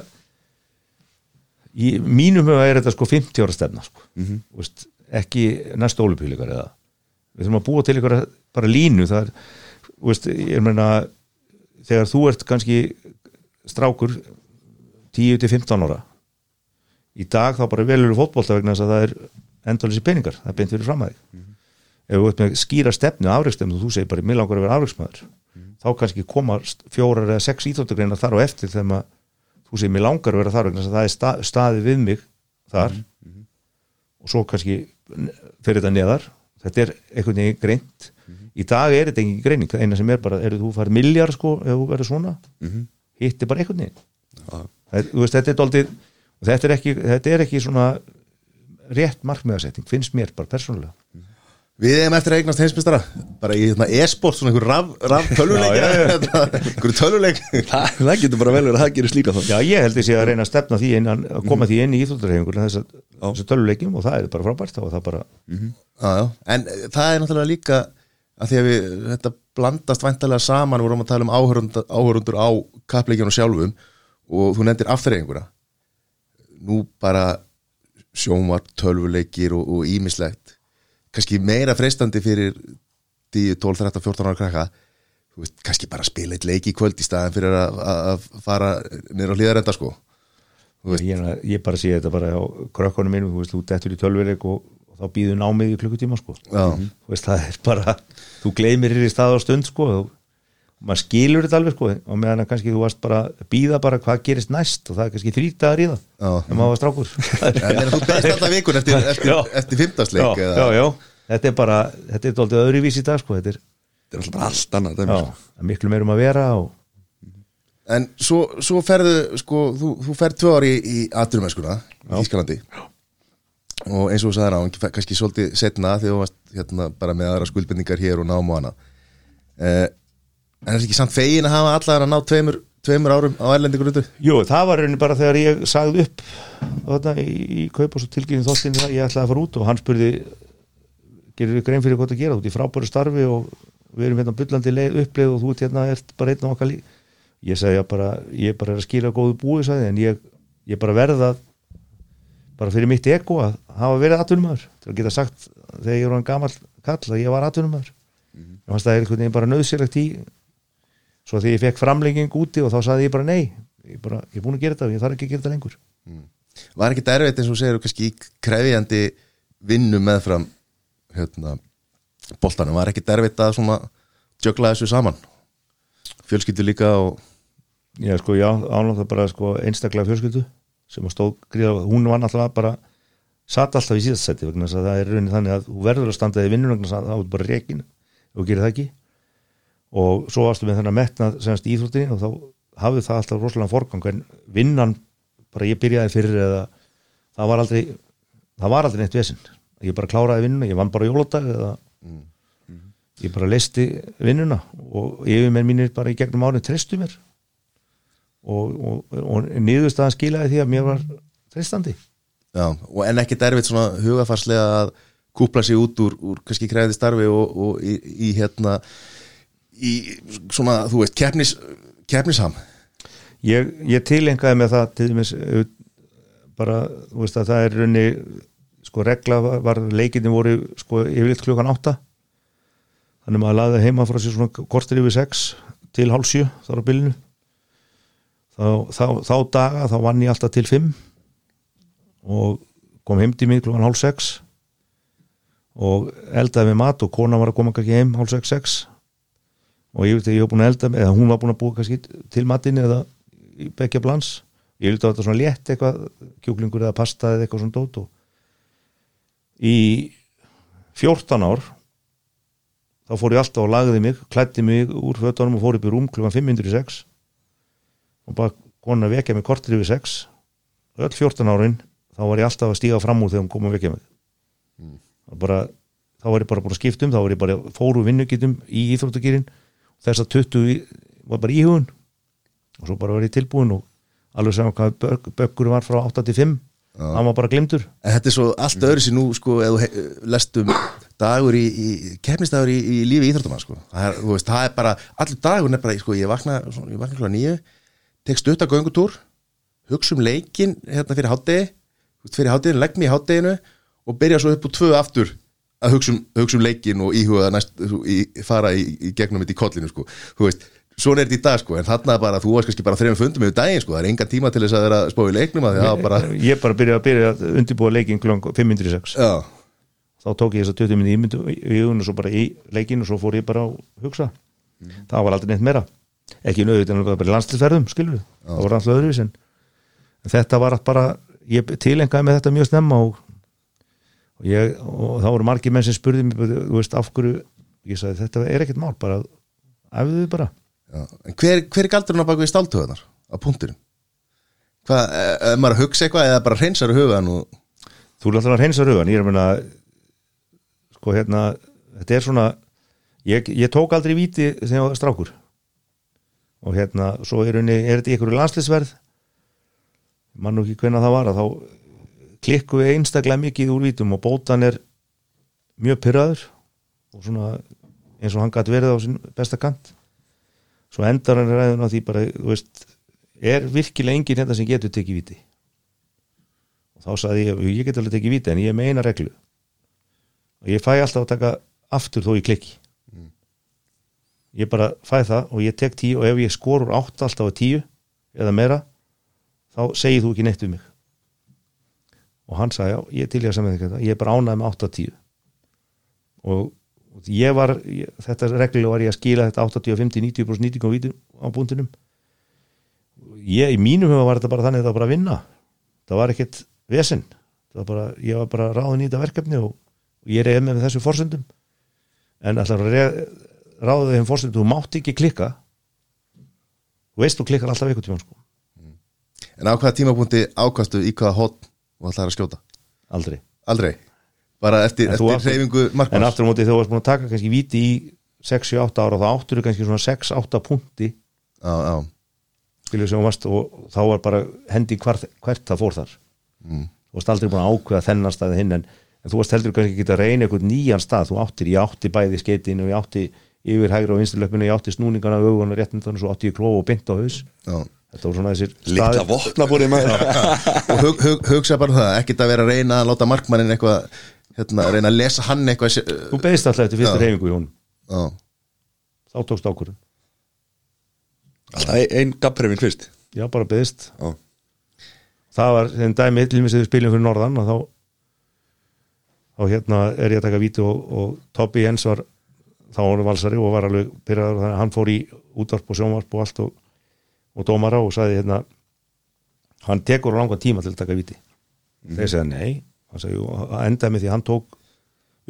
í mínum huga er þetta sko 50 ára stefna sko. Mhm. Þú veist, ekki næstu ólupílikar eða? Við þurfum að búa til ykkur bara línu það er, veist, ég meina þegar þú ert kannski strákur 10-15 ára í dag þá bara velur fótbolta vegna þess að það er endalisi peningar, það er beint fyrir fram að þig ef þú ert með skýra stefnu afreiksstefnu og þú segir bara, mér langar að vera afreiksmaður þá kannski koma fjórar eða sex íþóttugreina þar á eftir þegar maður, þú segir, mér langar að vera þar vegna þess að það er sta, staði við mig þar. Og svo kannski fyrir þetta neðar. Þetta er einhvern veginn greint. Í dag er þetta engin greining, eina sem er bara eru þú farið miljard sko, ef þú verður svona? Hitt er bara einhvern veginn. Já. Það- veist, þetta er daldið og þetta er ekki, þetta er ekki svona rétt markmiðasetting, finnst mér bara persónulega Við hefum eftir að eignast heimsmystara bara í hérna, e-sport, svona einhver raf, raf töluleik Já, já, einhver töluleik það, það getur bara vel verið að það gerir slíka þá. Já, ég held þessi að reyna að stefna því inn að koma því inn í íþróttarhefingur þess að töluleikjum og það er bara frábært þá er það bara, já, já. En eh, það er náttúrulega líka að því að við, þetta blandast væntalega saman, við vorum að tala um áhörundur, áhörundur á kappleikjunum sjálfum og þú nefndir afturreifinguna nú bara sjómar, tölvuleikir og, og ímislegt kannski meira freistandi fyrir 10, 12, 13, 14 ára krakka veist, kannski bara spila eitt leik í kvöld í staðan fyrir að, fara niður á hlýðarenda sko. Ég, ég bara sé þetta bara á krökkunum mínum, þú veist, þú dettur í tölvuleik og, og þá býður námið í klukkutíma sko. Veist, það er bara, þú gleymir þér í stað á stund sko maður skilur þetta alveg sko og meðan að kannski þú varst bara að býða bara hvað gerist næst og það er kannski þrítaðar í það. En maður var strákur. En þú beðist alltaf vikun eftir, eftir, eftir já, þetta er bara þetta er dóltið öðruvís í dag sko þetta er, þetta er alltaf allt annað já, sko. er miklu meir um að vera og En svo, svo ferðu, sko, þú, þú ferð tvö ári í, aturumennskuna í Þískalandi og eins og þú sagðir á, kannski svolítið setna þegar þú varst hérna, bara með aðra skuldbendingar hér og nám og hana eh, En er þetta ekki samt fegin að hafa allar að ná tveimur, tveimur árum á erlendi grundu? Jú, það var raunin bara þegar ég sagði upp þarna, í, í kaup og svo tilkynning þóttinni að ég ætlaði að fara út og hann spurði gerir við grein fyrir hvað það gera út í frábæru starfi og við erum hérna bullandi leið, uppleið og þú ert hérna ert bara einn á okkar líf ég sagði já bara, ég bara er að skila góðu búi sagði, en ég, ég bara verða bara fyrir mitt ego að hafa verið atvinnumæður til að geta sagt þegar ég var hann gamall kall að ég var atvinnumæður mm -hmm. það er einhvern veginn bara nöðsilegt í svo þegar ég fekk framlenging úti og þá sagði ég bara nei ég, bara, ég er búin að gera þetta og ég þarf ekki að gera þetta lengur. Var ekki erfitt eins og segir kannski í krefjandi vinnu meðfram hérna, boltanum, var ekki erfitt að jökla þessu saman? Fjölskyldu líka og Já, sko, já, ánlátt bara sko, einstaklega fjölskyldu sem að stóð gríða, hún var náttúrulega bara satt alltaf í síðast seti vegna þess að það er raunin þannig að þú verður að standa í vinnun vegna þess að það er bara reikin og gerir það ekki og svo varstu með þennan metnað semast íþróttinni og þá hafði það alltaf rosalega forgang en vinnan, bara ég byrjaði fyrir eða það var aldrei það var aldrei neitt vesinn ég bara kláraði vinnuna, ég vann bara jóladag eða ég bara leisti vinnuna og yfirmenn mínir bara í gegnum árið trestu mér. Og, og, og niðurstaðan skilaði því að mér var tristandi Já, og en ekki erfitt svona hugafarslega að kúpla sig út úr, úr kannski kræði starfi og, og í, í hérna í svona, þú veist, keppnis keppnisham? Ég, ég tilengaði með það til dæmis uh, bara, þú veist að það er raunni sko regla var, leikinni voru sko yfirleitt klukkan átta. Þannig að maður laði heima frá sér svona kortir yfir sex til hálf sjö þar á bylunu þá, þá, þá daga þá vann ég alltaf til fimm og kom heim til mig klukkan hálf sex og eldaði með mat og kona var að koma ekki heim hálf sex sex og ég veit að ég hef búin að elda með, eða hún var búin að búa kannski til matinni eða í bekja blans ég veit að þetta svona létt eitthvað kjúklingur eða pasta eða eitthvað svona dót og í 14 ár þá fór ég alltaf og lagði mig klætti mig úr fötunum og fór upp í rúm klukkan 506 og bara konin að vekja mig kortir yfir 6 öll 14 árin þá var ég alltaf að stíga fram úr þegar hún kom að vekja mig. Mm. bara, þá var ég bara búin að skipta um þá var ég bara fóru vinnugitum í íþróttagýrin þess að 20 í- var bara íhugun og svo bara var ég tilbúin og alveg saman hvað bökkur var frá 8 til 5 hann var bara glimtur en þetta er svo allt öðru sér nú sko, eða lestum dagur í, í keppnisdagur í, í lífi íþróttamann sko. það, er, veist, það er bara, allur dagur bara, sko, ég vakna, ég vakna klá nýju tek stutt að göngutúr hugsa um leikin hérna fyrir hátegi fyrir hátteginu, legg mig í hátteginu og byrja svo upp úr tvö aftur að hugsa um, hugsa um leikin og íhuga næst, í, fara í, í gegnum þetta í kollinu sko. þú veist, svona er þetta í dag sko. en þarna bara, þú varst kannski bara þreim fundum yfir daginn sko. það er enga tíma til þess að vera að spá í leiknum bara, ég bara byrjaði að byrja að undirbúa leikin klukkan 506 já, þá tók ég þess að 20 minni í hugun og svo bara í leikin og svo fór ég bara að hugsa það var aldrei neitt meira ekki nöðvita en bara landslisferðum skilur það var alltaf öðruvís en þetta var bara ég tilengaði með þetta mjög snemma og, og, ég, og þá voru margir menn sem spurði mig þú veist af hverju ég sagði þetta er ekkert mál bara æfðu þið bara. Já. en hver, hver er galdurinn á baku við stáltöðunar á punktinum hvað, er maður að hugsa eitthvað eða bara hreinsar hugan og þú er alltaf að reynsa rauðan ég er að meina sko hérna, þetta er svona ég, ég tók aldrei víti þegar ég var strákur. Og hérna, svo er, unni, er þetta einhverju landslisverð mann nú ekki hvenna það var að þá klikku við einstaklega mikið úr vítum og bótan er mjög pyrraður og svona eins og hann gæti verið á sin besta kant. Svo endar hann ræðun á því bara, þú veist, er virkilega enginn hérna sem getur tekið víti? Og þá sagði ég, ég get alveg tekið víti en ég er með eina reglu. Og ég fæ alltaf að taka aftur þó ég klikki ég bara fæ það og ég tek tíu og ef ég skorur átt alltaf að tíu eða meira þá segir þú ekki neitt um mig og hann sagði, já, ég til ég að semja þetta ég er bara ánæði með 8-10 og ég var ég, þetta reglulega var ég að skila þetta 80-50-90% nýting á, vítum, á búndinum. Ég, í mínum huga var þetta bara þannig að þetta var bara að vinna. Það var ekkert vesinn var bara, ég var bara ráðin í þetta verkefni og, og ég reyði með þessu forsendum. En alltaf ráðið þeim forsendum, þú mátt ekki klikka. Þú veist þú klikkar alltaf ykkur tíma sko. En á hvaða tímapunkti ákastu í hvaða hotn og ætlaði að skjóta? aldrei Aldrei? Bara eftir, En eftir reyfingu en markmanns? aftur á móti þú varst búin að taka kannski víti í 6-8 ára og þá áttur þú kannski svona 6-8 punkti Já, já, skilur sem þú varst og þá var bara hendi hvert, hvert það fór þar Mm. þú varst aldrei búin að ákveða þennan stað hinn en, en þú varst heldur kannski ekki að reyna einhvern nýjan stað þú áttir, ég átti bæði skeitin og ég átti yfir hægra og vinsturlöpinu, ég átti snúningana augun og réttindan og svo átti ég klóf og bynd á haus já. Þetta voru svona þessir staðir vopnabúri Og hug, hug, hugsa bara það, ekkert að vera að reyna að láta markmannin eitthvað, hérna, reyna að lesa hann eitthvað þú beðist alltaf eftir fyrstu Já. reyfingu í hún Já, þá tókst ákvörðun, Alltaf ein- ein gapprefin fyrst. Já bara beðist Já, það var þeim dæmi sem við spiljum fyrir norðan og þá þá hérna er ég að taka víti og, og Tobbi Jens var þá var hann valsari og var alveg byrjaður þannig að hann fór í útvarp og sjónvarp og allt og, og dómara og sagði hérna hann tekur á langan tíma til að taka víti. Þeir segja nei. Hann sagði, endaði með því hann tók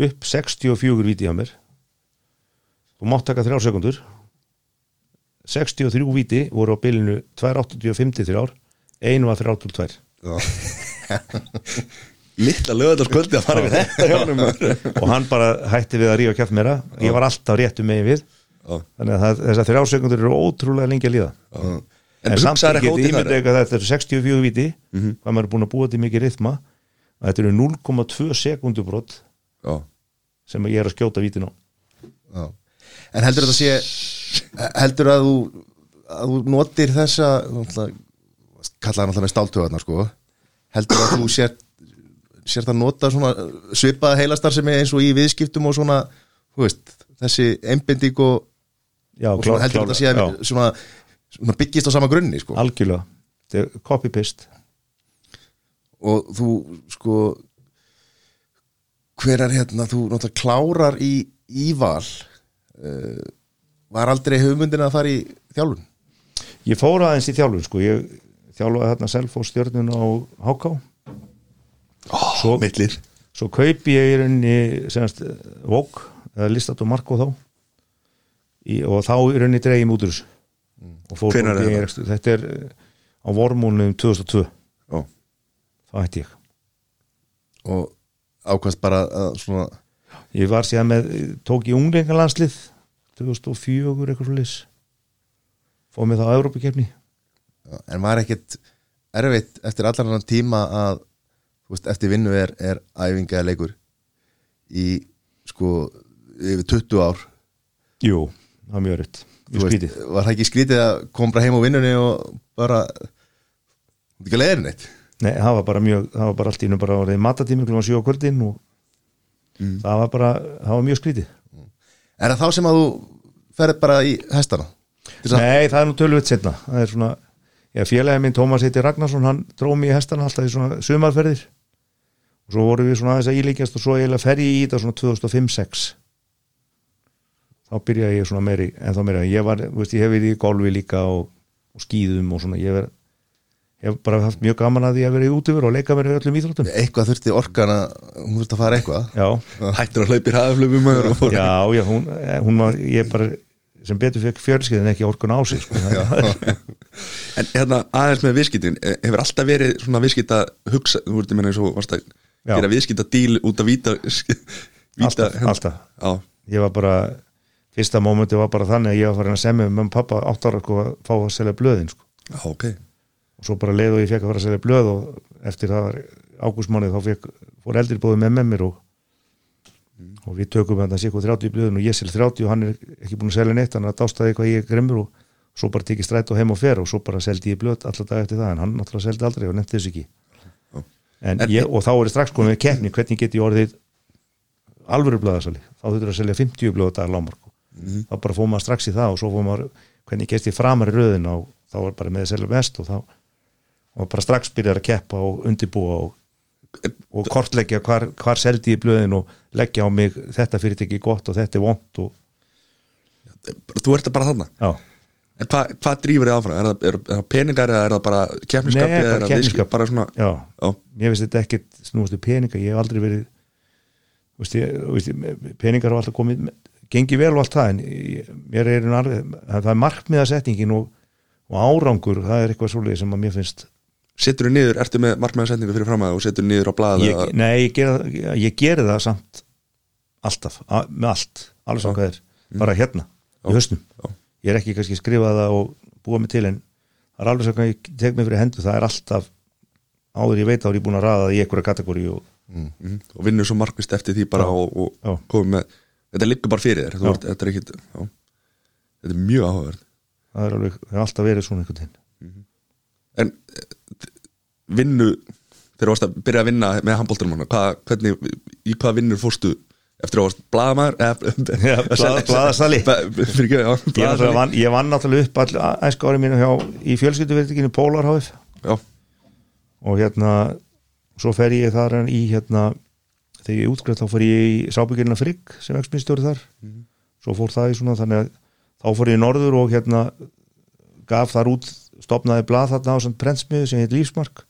upp 64 víti á mér. Þú mátt taka þrjár sekundur 63 víti voru á bylinu 2.85 ár einu var 32 Littla lögðarskvöldi að fara við þetta og hann bara hætti við að rífa kjátt meira. Ég var alltaf réttu megin við. Þannig að það, þessar þrjár sekundur eru ótrúlega lengi að líða. En, en, samt ekki í það? eitthvað þetta eru 64 viti hvað maður er búin að búa til mikið rithma. Að þetta eru 0,2 sekundubrot Já, sem ég er að skjóta vítin á já. En heldur þetta sé heldur að þú að þú notir þessa kallaði náttúrulega með stáltöðarna sko. Heldur að þú sér sér það nota svona svipaða heilastar sem er eins og í viðskiptum og svona, þú veist, þessi einbinding og, já, og svona heldur þetta sé að já, svona, svona byggist á sama grunni sko. Algjörlega. Þetta er copy-paste. Og þú sko hver er hérna, þú náttúrulega klárar í, í val uh, var aldrei hugmyndin að fara í þjálfun? Ég fór aðeins í þjálfun sko. Ég þjálfaði þarna Selfoss stjörnun á HK Svo mittlið svo kaupi ég í rauninni senast Vók eða listat og Marko þá í, og þá í rauninni dreigum út úr þessu. Fór Hvenær er þetta? þetta er eh, á vormúnum 2002 Já, þá hætti ég. Og ákvæmst bara að svona ég var síðan með, tók í unglingalandslið 2004 eitthvað svo lis fóð með það á Európa-kefni en var ekkit erfitt eftir annan tíma að veist, eftir vinnu er, er æfinga leikur í sko yfir 20 ár? Jú, það var mjög skrítið. var það ekki skrítið að koma bara heim á vinnunni og bara ekki að leiðin neitt? Nei, það var bara mjög, það var bara allt í nú bara orðið matatími klúan 7 á kvöldin og það var bara, það var mjög skrítið. Er það þá sem að þú ferð bara í hestana? Að- Nei, það er nú tölvöld setna það er svona, já, félagi minn Tómas heiti Ragnarsson, hann dróð mig í hestana alltaf í svona sumarferðir. Og svo vorum við svona aðeins að ílíkjast og svo eiginlega fer ég í þetta svona 2005-06 þá byrjaði ég svona meiri en þá meiri, ég var, veist, ég hef verið í golfi líka og, og skýðum og svona. Ég hef, hef bara haft mjög gaman að því að vera í útifur og leika í öllum íþróttum. Eitthvað þurfti orkan að hún þurfti að fara eitthvað? Já, hættur að hlaupir fór. Já, já, hún, hún var ég bara, sem betur fekk fjölskyldin ekki orkun á sig sko. En hérna aðeins með viðskiptin eh, hefur alltaf verið svona viðskipta hugsa, þú veitir menna eins og varst að gera viðskipta díl út af víta, víta Alltaf, alltaf. Já, ég var bara fyrsta mómenti var bara þannig að ég var farin að semja með mamma og pappa átt ára sko, að fá að selja blöðin sko. já, ok. Og svo bara leið og ég fekk að fara að selja blöð og eftir það ágústmannið þá fekk, fór eldri bóði með með mér og, og við tökum þetta sér 30 í blöðin og ég selja 30 og hann er ekki búin að selja neitt hann er að dástaði eitthvað ég er grimmur og svo bara tekið strætt og heim og fer og svo bara seldi ég blöð alltaf dag eftir það en hann náttúrulega seldi aldrei og nefndi þess ekki. Ég, og þá er strax komið keppni hvernig get ég orðið alvöru blöðasali þá þurftur að selja 50 blöð á dag lámark þá bara fór maður strax í það og svo fór maður hvernig gest ég framar í röðin og þá var bara með selja mest og þá og bara strax byrjar að keppa og undibúa og og kortleggja hvar, hvar seldi ég blöðin og leggja á mig þetta fyrirtæki er gott og þetta er vont og, þú ert bara þarna? Já, en hvað hva drýfur þið áfram? Er það, er, er það peningar eða er það bara keppniskap Nei, bara bara svona, já, já, mér finnst þetta ekkert snúast um peninga, ég hef aldrei verið veist, ég, veist, ég- peningar hafa alltaf komið, gengið vel og allt það en mér er alveg, það er markmiðasetningin og, og árangur það er eitthvað svolítið sem að mér finnst setur þú niður, ertu með markmæðasetningu fyrir fram að og setur niður á ég, nei, ég geri, ég geri það samt alltaf, a, með allt alveg sem hvað er, bara hérna í Já. ég er ekki kannski skrifað og búa mig til en það er alveg sem hvað ég tek mig fyrir hendur, það er alltaf áður ég veit áður ég búin að það í einhverja kategóri og mm, og vinnur svo markvist eftir því bara og, og komið með þetta liggur bara fyrir þér ert, þetta er ekkit já. þetta er mjög áhugaverð það er alveg, það er alltaf verið svona einhvern veginn. En eh, vinnu þegar þú varst að byrja að vinna með handbóltunum hvernig, í hvað vinnur fórstu eftir að þú varst ekki, já, ég, vann, náttúrulega upp all æsku ári mínu hjá, í fjölskylduverðinginu já, og hérna svo fer ég þar í hérna þegar ég útskrætt þá fór ég í sábyggirina Frigg sem eksminnstjóri þar. Svo fór það í svona þannig að þá fór ég í norður og hérna gaf þar út, stopnaði blað þarna á samt prentsmiðu sem heit Lífsmark.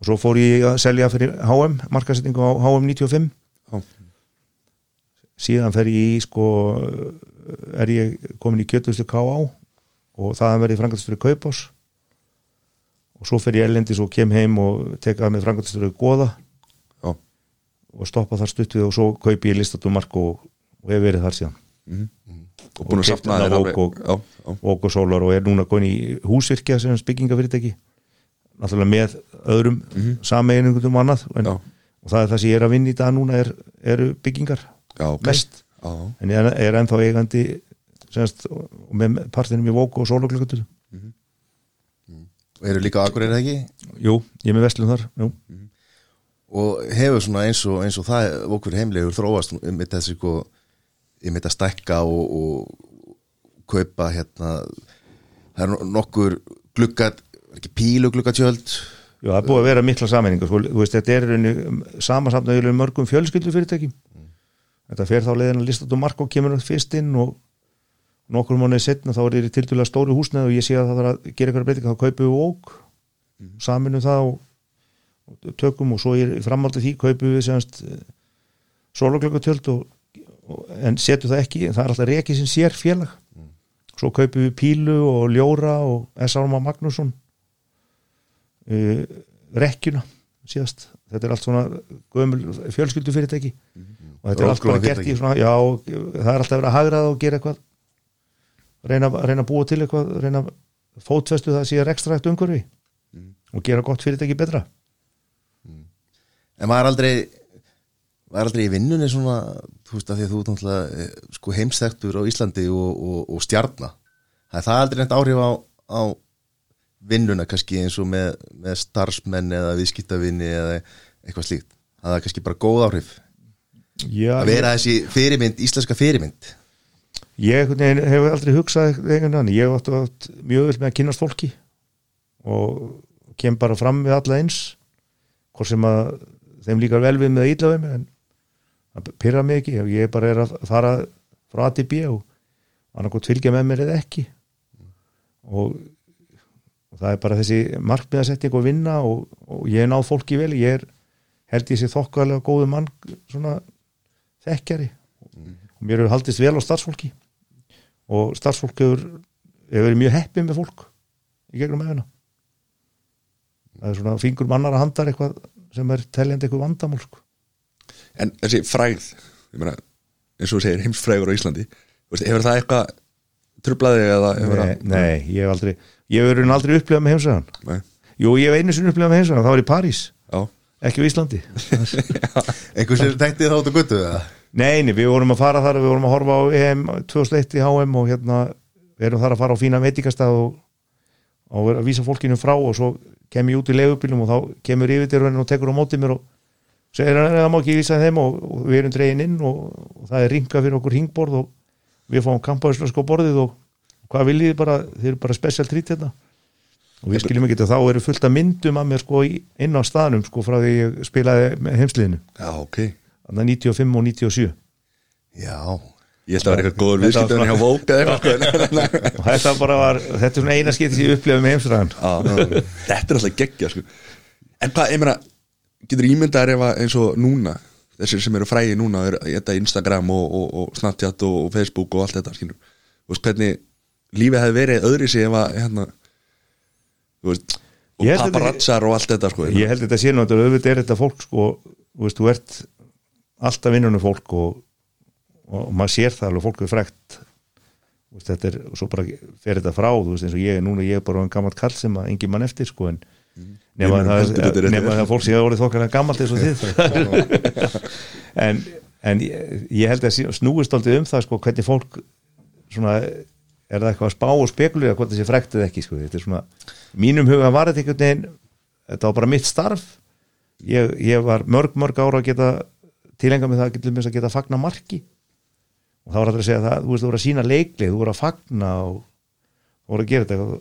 Og svo fór ég að selja fyrir HM, markasetningu á HM 95 já, síðan fer ég í sko er ég komin í kjötustu K.A. og það verði frangatistur í Kaupás og svo fer ég ellendis og kem heim og tek að með frangatistur í Goða og stoppa þar stutt við og svo kaupi ég listadumark og, og hef verið þar síðan. Og búin að þarna þér og- sólar og er núna komin í húsvirkja sem byggingafyrirtæki. Náttúrulega með öðrum mm -hmm. sameiningum og annað en, og það er það sem ég er að vinna í dag núna er, eru byggingar. Já, ok. mest já, en ég er, er ennþá eigandi semst, og með partinum í Vóku og sólaglökutur og eru líka á Akureyri eða ekki? Jú, ég er með vestlum þar jú. Og hefur svona eins og, eins og það okkur heimlegur þróast um þessi sko um þetta stækka og, og kaupa hérna það er nokkur gluggat ekki pílu gluggatjöld Jú, það er búið að vera mikla sameiningar sko, þú veist, þetta er samansamnaðulega mörgum fjölskyldufyrirtækjum þetta fer þá leiðin að listat og mark og kemur fyrst inn og nokkur mánuði setna þá er þetta tildulega stóru húsnæð og ég sé að það þarf að gera eitthvað breytinga þá kaupum við óg saminum það og tökum og svo í framhaldi því kaupum við sólaglöggatjöld og, og, en setjum það ekki, það er alltaf reiki sem sér félag svo kaupum við Pílu og Ljóra og S.A.M. Magnússon uh, rekkjuna síðast, þetta er allt svona gömul fjölskyldufyrirtæki. Og þetta er allt bara gert í svona já, það er alltaf verið að hagraða og gera eitthvað. Reyna, reyna að búa til eitthvað reyna að fótfestu það síðan ekstra eftir umhverfi og gera gott fyrirtæki betra en maður aldrei var aldrei í vinnunni svona þú veist að því að þú náttúrulega eh, sko heimsþektur á Íslandi og, og, og stjarna? Það er það aldrei neitt áhrif á, á vinnuna kannski eins og með, með starfsmenn eða viðskiptavinni eða eitthvað slíkt? Það er kannski bara góð áhrif? Já, að vera þessi fyrirmynd, íslenska fyrirmynd? Ég hef aldrei hugsað einhvern veginn, ég hef átt, átt mjög vel með að kynast fólki og kem bara fram við alla eins hvort sem að þeim líkar vel við með að ítla við mig en það pyrra mig ekki. Ég bara er að fara frá A til B og annarkot fylgja með mér eða ekki. Og, og það er bara þessi markmiðasetting og vinna og, og ég er náð fólki vel. Ég er, held ég sé þokkalega góðu mann svona þekkjari. Og mér hefur haldist vel á starfsfólki. Og starfsfólk hefur, hefur verið mjög heppið með fólk í gegnum efina það er svona fingur mannar að handar eitthvað sem er teljandi eitthvað vandamál sko. en þessi fræð ég meina, eins og þú segir heimsfrægur á Íslandi Þú veist, hefur það eitthvað trublaði eða hefur nei, það nei, ég hef aldrei ég hef verið aldrei upplifað með heimsæðan Nei. jú, ég hef einu sinni upplifað með heimsæðan, það var í París já, ekki á Íslandi einhvers sem þekkti þá út á guttu eða? Nei, nei, við vorum að fara þar við vorum að horfa á EM 2001 í HM og hérna, við erum þar að fara á fína veitingastað og, og að vísa fólkinu frá og svo kem ég út í leigubílum og þá kemur yfirdýrvænin og tekur á móti mér og segir hann það má ekki vísa þeim og, og við erum dregin inn og, og það er ringa fyrir okkur ringborð og við fáum kampaðislega sko borðið og hvað viljið bara, þið eru bara special treat hérna. Og við skiljum ekki þetta þá eru fullt af myndum að mér sko inn á staðnum sko frá því ég spilaði með heimsliðinu. Já, ok. Þannig 95 og 97 Já, Ég held að vera eitthvað góður var viðskiptöðun hjá Vók eða eitthvað sko. og þetta bara var, þetta er svona eina skipti sem ég upplifði með heimsliðan Já, Þetta er alltaf geggja sko. En hvað, ég meina Getur ímyndaðar ef að eins og núna Þessir sem eru frægi núna er, Þetta Instagram og, og, og Snapchat og, og Facebook og allt þetta skilur Þú veist hvernig lífið hefði verið öðri sig ef að hérna, Þú veist Og paparazzar og allt þetta sko, ég held þetta nú að auðvitað er þetta fólk sko, þú veist, þú ert alltaf vinnunum fólk og, og, maður sér það alveg fólk er frekt veist, þetta er, og svo bara fer þetta frá, þú veist, eins og ég núna, ég er bara en gammalt kall sem að engin mann eftir, sko, en nema mun það, fólk sé að orðið þokkarlega gammalt eins og þið en, en ég, ég held að snúist aldrei um það, sko, hvernig fólk svona, er það eitthvað að spá og spekulera hvort það sé frekt eða ekki, sko, þetta er svona mínum huga var þetta einhvern veginn þetta var bara mitt starf. Ég, ég var mörg, mörg ára að geta tilenga með það getur að geta fagna marki og það var alltaf að segja það, þú veist, þú voru að sína leiklið, þú voru að fagna og þú voru að gera þetta.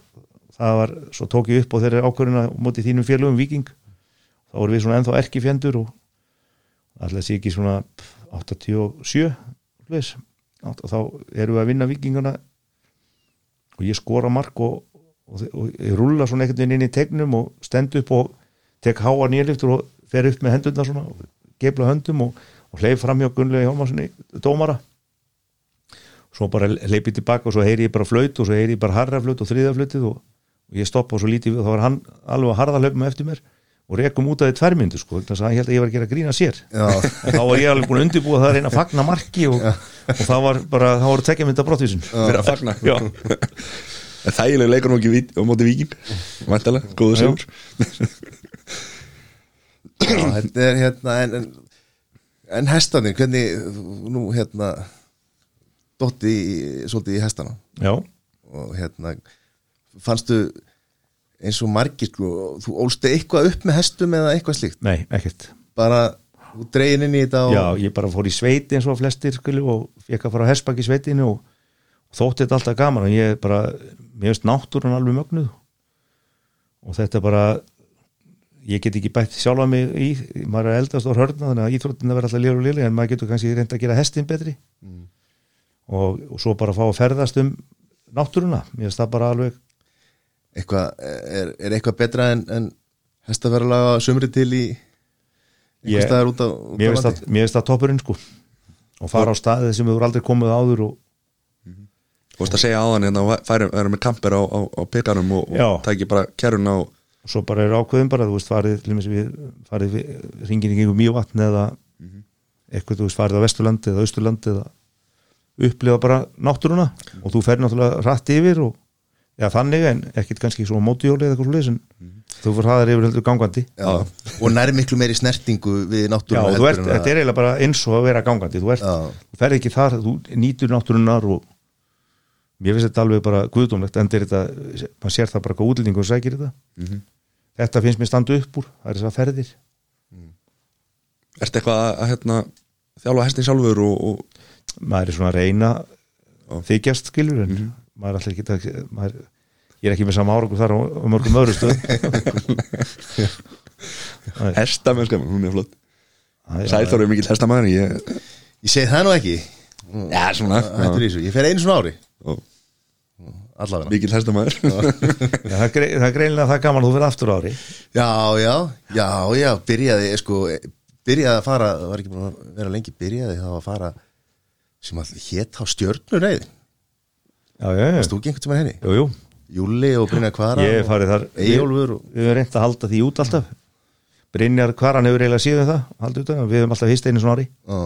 Það var, svo tók ég upp á þeirri ákvörðuna móti þínum félögum viking þá voru við svona ennþá erki fjendur og alltaf sé ekki svona 87 leis, og þá erum við að vinna vikingana og ég skora mark og, og, og ég rúlla svona einhvern veginn inn í tegnum og stend upp og tek háa nýrliftur og fer upp með hendurna svona og gefla höndum og, og hleyf fram hjá Gunnlegi Hjómasinni dómara svo bara hleypi tilbaka og svo heyri ég bara flaut og svo heyri ég bara harra flaut og þriða flautið og, og ég stoppa og svo lítið við og þá var hann alveg að harða hlaupum eftir mér og rekum út af því tværmyndu sko þannig að ég held að ég var að gera grína sér. Þá var ég alveg búin að undirbúa það að reyna að fagna marki og, og það var bara, það voru tekja mynda brottvísun Fyrir að fagna. Þægileg leikur nú ekki á móti Víkin Væntalega, góðu já, þetta er hérna en, en, en hestanir, hvernig nú hérna dotti svolítið í hestana. Já, og hérna fannstu eins og margir sko, þú ólstu eitthvað upp með hestum eða eitthvað slíkt? Nei, ekkert. Bara dregin inn í þetta og Já, ég bara fór í sveiti eins og flestir skilju og fekk að fara á hespak í sveitinu og, þótti þetta alltaf gaman og ég bara, mér veist náttúrun alveg mögnuð. Og þetta bara ég get ekki bætt sjálfa mig í maður er eldast og hörna þannig að íþróttin verður alltaf lýra og lýra en maður getur kannski reynd að gera hestin betri og, og svo bara fá að ferðast um náttúruna, mér finnst það bara alveg eitthvað, er, er eitthvað betra en, en hestaferðalega sumri til í einhver staðar út á, á mér finnst það, toppurinn sko. Og fara á staðið sem við voru aldrei komið áður og Þú veist að segja áðan hérna og færum erum með kamper á, á, á pekarum og, og tæki bara kerruna og og svo bara er ákveðin bara, þú veist, farið til dæmis við, farið við, ringin í gengum mjövatn eða eitthvað, þú veist, farið á Vesturlandi eða Austurlandi eða upplifa bara náttúruna og þú fer náttúrulega rætt yfir og eða þannig en ekkit kannski svo mótihjóli eða eitthvað svo en þú fyrir hraðar yfir heldur gangandi. Já, og nær miklu meiri snertingu við Já, náttúruna þú ert, þetta er eiginlega bara eins og að vera gangandi þú, ert, Já. þú ferð ekki þar, þú nýtur náttúrunar og mér finnst þetta alveg bara guðdómlegt, en þetta maður sér það bara hvað útlendingur sækir þetta. Þetta finnst mér standa upp úr það er þess að ferðir Ertu eitthvað að, að hérna, þjálfa hestin sjálfur og, og maður er svona að reyna þykjast skilur en maður er alltaf ekki að maður, ég er ekki með sama árangur þar á, á mörgum öðru stöð hestamennska hún er flott. Sæþór er mikill hestamæður ég, Ég segi það nú ekki. Já, svona. Þessu, ég fer einu svona ári. Og allavega. Mikill hestamæður það, er grei- það gaman þú fyrir aftur ári. Já, já, já, já, byrjaði sko, byrjaði að fara var ekki búin að vera lengi, byrjaði þá að fara sem að hétt á já, já, Þú ekki einhvern tímann henni? jú, jú. Júli og Brynja Kvara ég hef farið þar. Við höfum reynt að halda því út alltaf. Brynjar Kvaran hefur eiginlega síðan það haldið út við höfum alltaf hist einu svona ári. Já.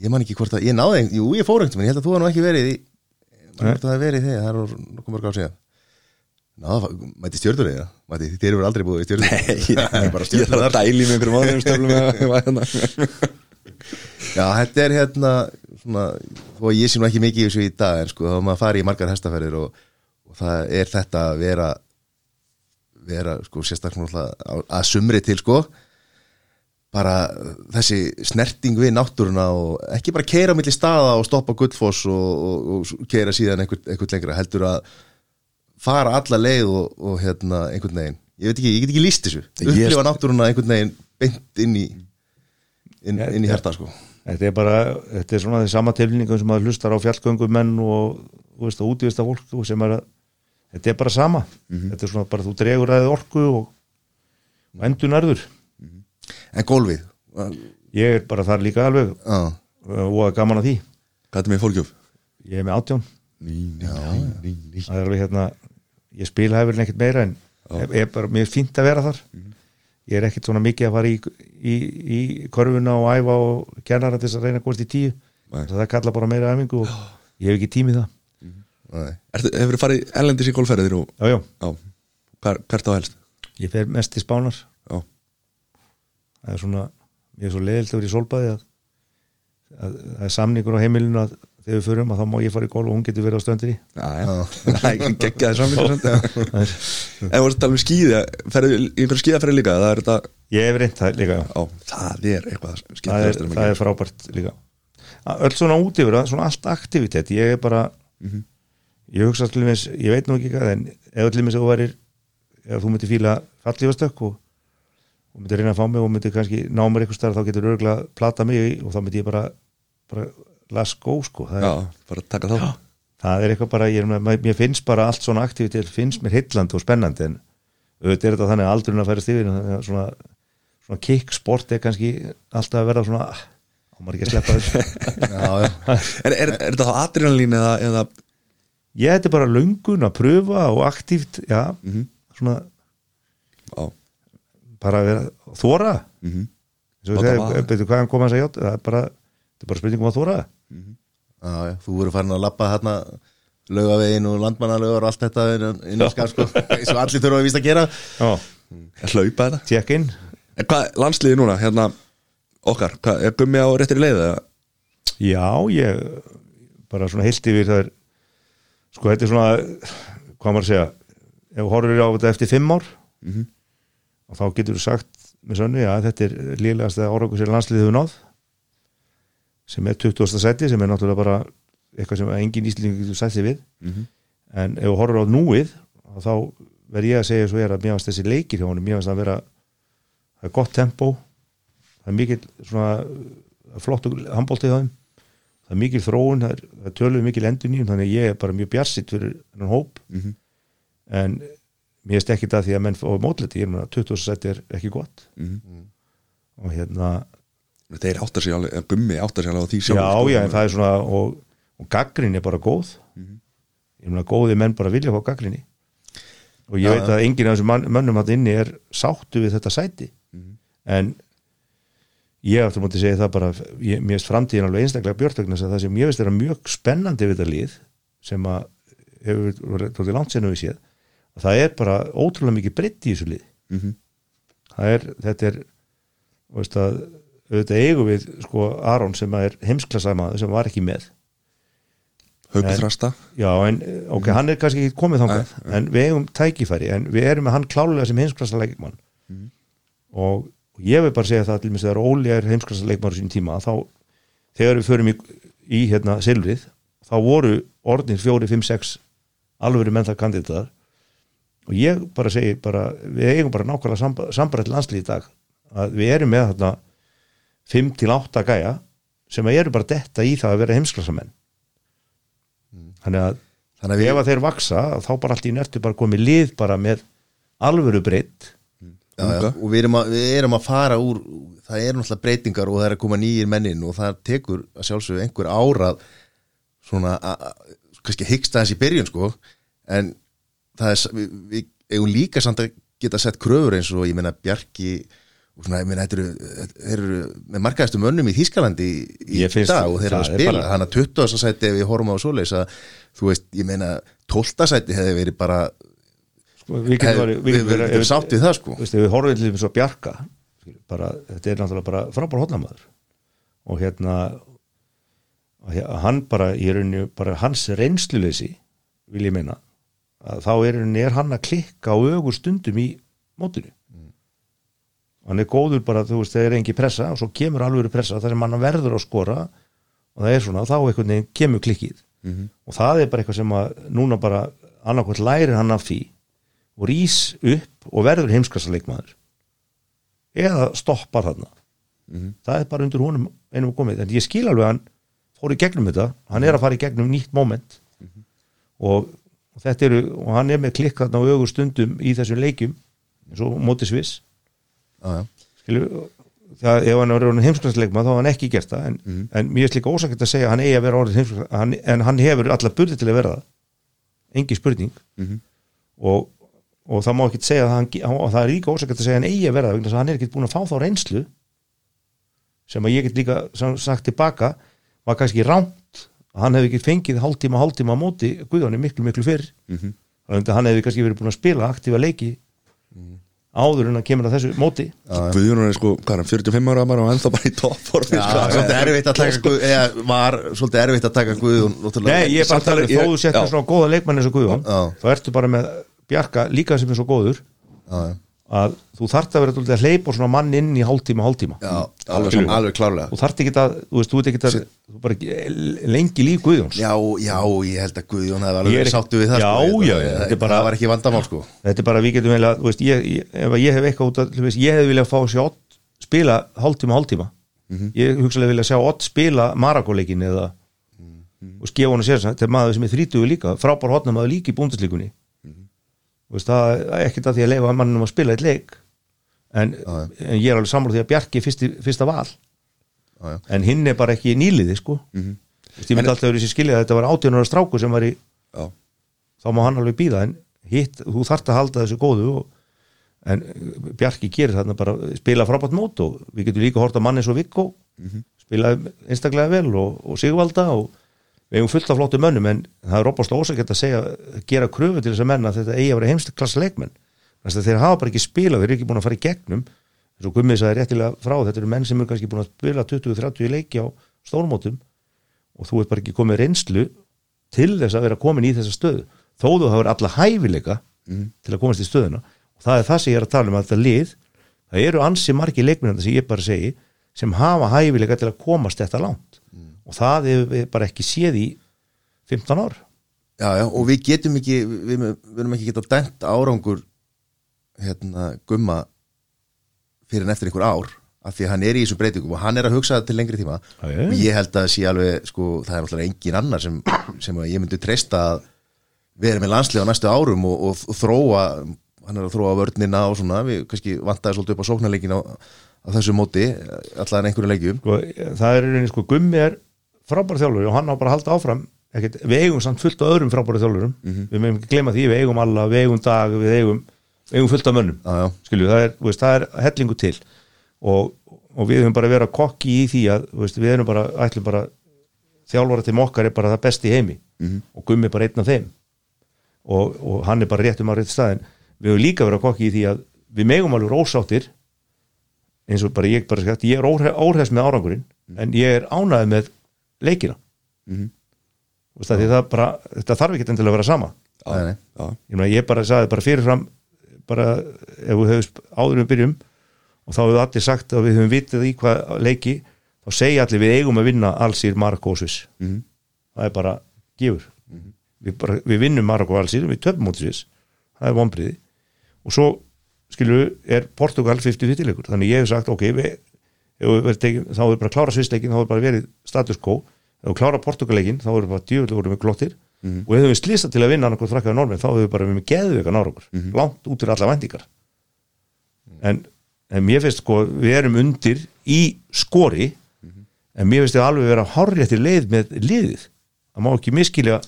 Ég man ekki hvort að, ég náði Jú, ég fór einhvern tímann, ég held að þú var nú ekki verið í Nei. það hef verið í þegar, það er nokkuð mörg ár síðan. Ná, mætti stjörnureyða Mætti, þér hefur aldrei búið í stjörnureyða Það er bara Ég þarf að dæli með einhverjum aðeins Já, þetta er hérna svona, þó að ég sé nú ekki mikið í þessu í dag en sko, þá er maður að fara í margar hestaferðir og, og það er þetta að vera vera, sko, sérstaklega að sumri til, sko. Bara þessi snerting við náttúruna og ekki bara keira milli staða og stoppa gullfoss og, og, og keira síðan einhvern, lengra heldur að fara alla leið og, og hérna einhvern veginn. Ég veit ekki, ég get ekki líst þessu. Upplifa náttúruna einhvern veginn beint inn í inn, inn í ja. hjarta sko. Þetta er bara, þetta er svona því sama tilningum sem að hlustar á fjallgöngumenn og, útivista fólk og sem er að, þetta er bara sama. Þetta er svona bara, þú dregur aðeð orku og, og endur nærður en gólfið? Ég er bara þar líka alveg. Já, og gaman að því. Hvað er með fólkjöf? ég er með ný það er alveg hérna ég spila hefur ekkert meira en ég er bara, mér er fínt að vera þar ég er ekkert svona mikið að fara í, í, í korfuna og æfa og kennara til þess að reyna að komast í tíu. Það kalla bara meira æfingu og ég hef ekki tími í það. Ertu, Hefur þið farið ellendis í golfferðir og já, já, Já, hver, hvert á helst? ég fer mest í spánar. Já, það er svona, ég er svo leiðilt að vera í solbæði að það er samningur á heimilinu að þegar við förum að þá má ég fara í golf og hún getur verið á stöndinni já, já. Það er samt En að um skíði Ferðu í einhverju skíðaferði líka? Það er þetta ég hef reynt það líka já. Já, það er eitthvað það, er, það er frábært líka. Að öll svona út yfir það, svona allt aktivitet. Ég er bara ég hugsa til mér, ég veit nú ekki hvað en ef til mér þú værir ef þú myndir fíla fallífastökk og, og myndir reyna að fá mig og myndir kannski ná mér eitthvað starf þá getur örgulega plata mig í og þá myndir ég bara, bara las go sko það er, Já, bara að taka þá það er eitthvað bara, ég, er með- mér finnst bara allt svona aktivitet finnst mér heillandi og spennandi en auðvitað er þetta þannig að aldurinn að þannig að svona, svona kicksport er kannski alltaf að verða svona ah, á maður ekki að sleppa þessu? Já, já. Er, er, er þetta þá adrenalín eða, eða ég þetta er bara löngun að pröfa og aktíft, já, svona Já, bara að vera þóra mhm. Svo Láta vaða. betur hvað hann kom að segja það er bara, þetta er bara spurningum að þóra Já, já, þú voru farin að lappa hérna laugavegin og landmannalaugar og allt þetta inn- inn í skar sko, eins og allir þurfa að víst að gera. Já, Að hlaupa þetta check in. En hvað, landsliði núna, hérna Okkar, hvað, er gummi á réttir leið eða? já, ég bara svona heilt yfir það er sko, þetta er svona hvað maður að segja, ef þú horfir á þetta eftir fimm ár Mhm. og þá getur þú sagt með sönnu, já, þetta er lílegast að áraku sér landsliðið hefur náð sem er 20. seti sem er náttúrulega bara eitthvað sem engin íslendingur getur sætt sig við Mhm. en ef þú horfir á núið þá verð ég að segja svo er að mér finnst þessi leikir hjá honum, mér finnst að vera það er gott tempo það er mikil svona er flott handbóltið það það er mikil þróun, það er, er töluð mikil endur nýjum þannig að ég er bara mjög bjarsitt fyrir hennan hóp Mhm. en mér finnst ekki það því að menn fóðu mótliti, ég er með að 20 seti er ekki gott Mhm. og hérna Þeir áttar sig alveg, eða gummi áttar sig alveg á því já, sjálfur, sko. já, en það er svona og, og gaggrin er bara góð. Ég meina góði menn bara vilja fá gaggrinni og ég Já, veit að enginn af þessum mann, mönnum hann inni er sáttu við þetta sæti. En ég aftur mútið segja það bara ég, mér finnst framtíðin alveg einstaklega björtögn það sem ég veist er mjög spennandi við þetta lið sem að hefur tótið langt senum við séð að það er bara ótrúlega mikið breytt í þessu lið. Mhm. það er, þetta er veist að auðvitað eigum við sko Aron sem er heimsklasamaður sem var ekki með. En- þrasta Já, en ok, hann er kannski ekki komið þangað en við eigum tækifæri en við erum með hann klálega sem heimsklassa leikmann. Og, og ég vil bara segja það til mér þegar Óli er heimsklassa leikmann á sín tíma þá þegar við förum í, í hérna Silvrið þá voru orðin 4, 5, 6 alveg menn það kandidatar. Og ég bara segi bara, við eigum bara nákvæmlega samba, sambrætt landslið í dag. Að við erum með þarna 5 til 8 gæja sem eru bara detta í það að vera heimsklassamenn þannig að Þannig að við, ef að þeir vaksa þá bara allt í nertu bara komið lið bara með alvöru breytt já, já, og við erum, að, við erum að fara úr það er náttúrulega breytingar og það er að koma nýjir mennin og það tekur að sjálfsögðu einhver árað svona að- að- kannski hyggsta þess í byrjun sko. En það er, við, við eigum líka samt að geta sett kröfur eins og ég meina Bjarki og svona, ég meina, þetta eru, með markaðistu mönnum í Þýskalandi í, dag og þeir eru að spila hann að 20. sæti ef við horfum á svoleiðis að þú veist, ég meina 12. sæti hefði verið bara sko, við getum sátt við það, sko. Þú veist, ef við horfum til þess að bjarga bara, þetta er náttúrulega bara frábær hotnamaður og hérna hann bara, ég er unni bara hans reynsluleysi vil ég meina að þá er, unni, er hann að klikka á ögur stundum í mótinu hann er góður bara, þú veist, þegar er engi pressa og svo kemur alveg pressa þar sem hann verður að skora og það er svona, þá einhvern veginn kemur klikkið. Og það er bara eitthvað sem að núna bara annarkvæmt lærir hann af því og rís upp og verður heimskasta leikmaður eða stoppar þarna. Það er bara undir honum einum komið. En ég skil alveg að hann fór í gegnum þetta. Hann er að fara í gegnum nýtt moment. Og, og þetta eru og hann er með klikk þarna á augur stundum í þessum leikjum eins og móti sviss. já, já. Skilju það, ef hann var heimskvæmstleikma þá hafði hann ekki gert það en, en mér er slíka ósakert að segja að hann eigi að vera orðin heimskvæmst en hann hefur alla burði til að vera það. Engi spurning. Og, og það má ekki segja að hann, og það er líka ósakert að segja að hann eigi að vera það vegna að hann er ekki búin að fá þá reynslu sem að ég get líka sagt tilbaka var kannski rámt að hann hefði ekki fengið hálftíma hálftíma á móti Guðjóni miklu miklu fyrr. Þannig að hann hefði kannski verið búin að spila aktífa leiki áður en að kemur að þessu móti Guðjón er sko, hvað er hann, 45 ára bara og ennþá bara í toppformi Já, sko. svolítið erfitt að taka Guð, eða var svolítið erfitt að taka Guðjón náttúrulega. Nei, ég er bara að tala um þó þú já. svona góða leikmann eins og Guðjón þá ertu bara með Bjarka líka sem er svo góður Já, já. Að þú þarft að vera dálítið að hleypa svona mann inn í hálftíma, hálftíma. Já, alveg, alveg, alveg klárlega. Þú þarft ekki að, þú veist, þú ert ekki að þú bara ekki, lengi líf Guðjóns. Já, já, ég held að Guðjón hefði Ég alveg er verið ekki- sáttu við það Já, sko. já, já, þetta er bara- var ekki vandamál sko. Þetta er bara, við getum eiginlega, þú veist, ég, ég, ef að ég hef eitthvað út að, þú veist, ég hef viljað fá að sjá Ott spila hálftíma, hálftíma. Ég hugsalega vilja sjá Ott spila Maragóleikin eða og skefa hann að sér þetta er maður sem er þrítugu líka, frábár hotna maður líka í búndislíkunni veist, það er ekkert að því að leifa mannum að spila eitt leik en, en ég er alveg sammála því að Bjarki er fyrsti, fyrsta val Já, já. en hinn er bara ekki í nýliði sko mm -hmm. ég myndi alltaf verið sér skilja að þetta var 18 ára stráku sem var í Já. þá má hann alveg býða en hitt, þú þarft að halda þessu góðu og, en Bjarki gerir þarna bara spila frábært mót og við getum líka hort að manni svo Viggo spila einstaklega vel og, og Sigvalda og við hefum fullt af flottu mönnum en það er opast ósækjart að segja gera kröfu til þess að menna að þetta eigi að vera heimst klassa leikmenn þannig að þeir hafa bara ekki spilað, þeir eru ekki búin að fara í gegnum. Eins og Gummið sagði réttilega frá þetta eru menn sem eru kannski búin að spila 20-30 leiki á stórmótum og þú ert bara ekki komið reynslu til þess að vera komin í þessa stöðu. Þó þú hafur alla hæfileika til að komast í stöðuna. Og það er það sem ég er að tala um að þetta lið það eru ansi margi leikmennandi sem ég bara segi sem hafa hæfileika til að komast þetta langt og það hefur við bara ekki séð í 15 ár Já, já, og við getum ekki við, við erum ekki geta dæmt árangur hérna, gumma fyrir en eftir einhver ár af því að hann er í þessum breytingum og hann er að hugsa það til lengri tíma já. og ég held að sé alveg, sko, það er náttúrulega engin annar sem, sem ég myndi treysta að vera með landslið á næstu árum og, og, og þróa, hann er að þróa vörnina og svona, við kannski vantaði svolítið upp á sóknarleikin á, á þessu móti allan einhverju leikjum. Sko, það er rauninni sko Gummi er frábæra þjálfur og hann á bara að halda áfram ekkert, við eigum samt fullt af öðrum frábæra þjálfurum. Við meðum ekki glema því, við eigum alla, við eigum dag við eigum, eigum fullt af mönnum. Já. skilju, það er, veist, það er hellingu til. Og, og við höfum bara að kokki í því að, veist, við erum bara ætlum bara, þjálfara til okkar er bara það besti heimi. Og Gummi er bara einn af þeim. Og, og hann er bara rétt um að rétt staðin við höfum líka verið að kokki í því að við megum alveg rósáttir eins og bara ég bara skætt, ég er óhress með árangurinn en ég er ánægð með leikina. Mm því það bara, þetta þarf ekki endilega að vera sama. Já. ég, meina, ég bara sagði bara fyrirfram bara ef við höfum áður við byrjum og þá hefur allir sagt að við höfum vitið í hvað leiki þá segja allir við eigum að vinna allsýr Marokko og Sviss. Mhm. það er bara gefur. Við, bara, við vinnum Marokko og allsýr við töfum út Sviss. Það er vonbriði og svo skilu er Portugal 50-50 leikur. Þannig ég hef sagt ok við, við tekin, þá er bara að klára Svissleikin þá er bara verið status quo. Við klára Portugaleikin þá er bara djöfulega voru með glottir. Og ef við slýsta til að vinna annarkoð frakkaði normin þá hefur við bara með geðveika nárakur langt út fyrir alla vendingar en, en mér finnst sko við erum undir í skori. En mér finnst þið alveg vera hárréttir leið með liðið. Það má ekki miskilja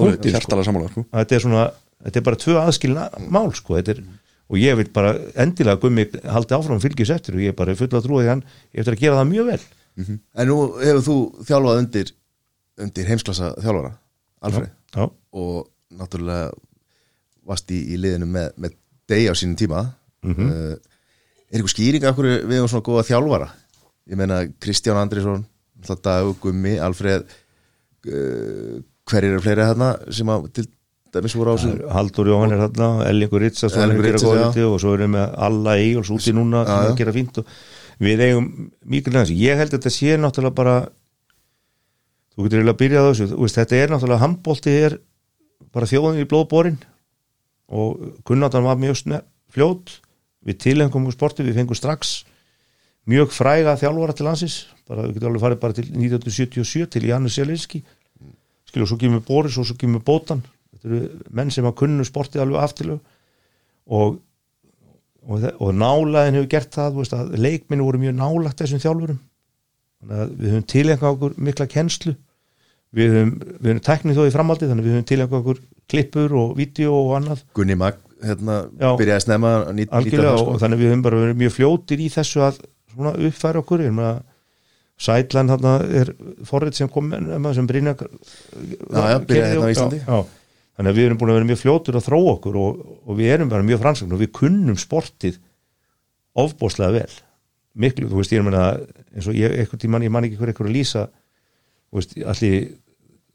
punktir, sko. sko. að þetta er svona þetta er bara tvö aðskilna mál sko þetta er, og ég vil bara endilega gummi haldi áfram fylgjus eftir og ég er bara fulla því hann eftir að gera það mjög vel. En nú hefur þú þjálfað undir, undir heimsklassa þjálfara, Alfred já, og náttúrulega varst í, í liðinu með, með degi á sínum tíma. Mhm. uh, Er eitthvað skýring af hverju við hefum svona góða þjálfara? Ég meina Kristján Andrisson Dag, Gummi, Alfred uh, hverjir eru fleiri þarna sem að til dæmis voru á er Haldur Jóhann er þarna Ellingur Ritsa Erlingur Ritsason, já. og svo erum við alla Egil's úti núna sem er að gera fínt og við eigum mikil næst, ég held að þetta sé náttúrulega bara þú getur eiginlega að byrja þessu. Þetta er náttúrulega handbólti er bara þjóðum í blóðborin og Gunnardan var mjög fljót. Við tilengum sportið, við fengum strax mjög fræga þjálfara til landsins. Bara, við getum alveg farið bara til 1977 til Janus Selinski skilju, og svo kemur Boris og svo kemur Bótan þetta eru menn sem að kunnu sportið alveg aftilu og og, og nálaðin hefur gert það veist, að leikminni voru mjög nálagt þessum þjálfurum við höfum tilengað okkur mikla kennslu við höfum, við höfum teknið þó í framaldi þannig við höfum tilengað okkur klippur og vídeo og annað Gunni Mag hérna, byrjaði að snemma það, og sko. þannig við höfum bara verið mjög fljótir í þessu að svona uppfæra okkur ég meina Sætlan er forrið sem kom sem Brynja Já, já, byrjaði hérna á Íslandi. já, já. Þannig að við erum búin að vera mjög fljótur að þróa okkur og, og við erum bara mjög fransakn og við kunnum sportið ofbóðslega vel. Miklu, þú veist, ég er meina eins og ég, eitthvað tímann, ég man ekki hver eitthvað að lýsa þú veist, allir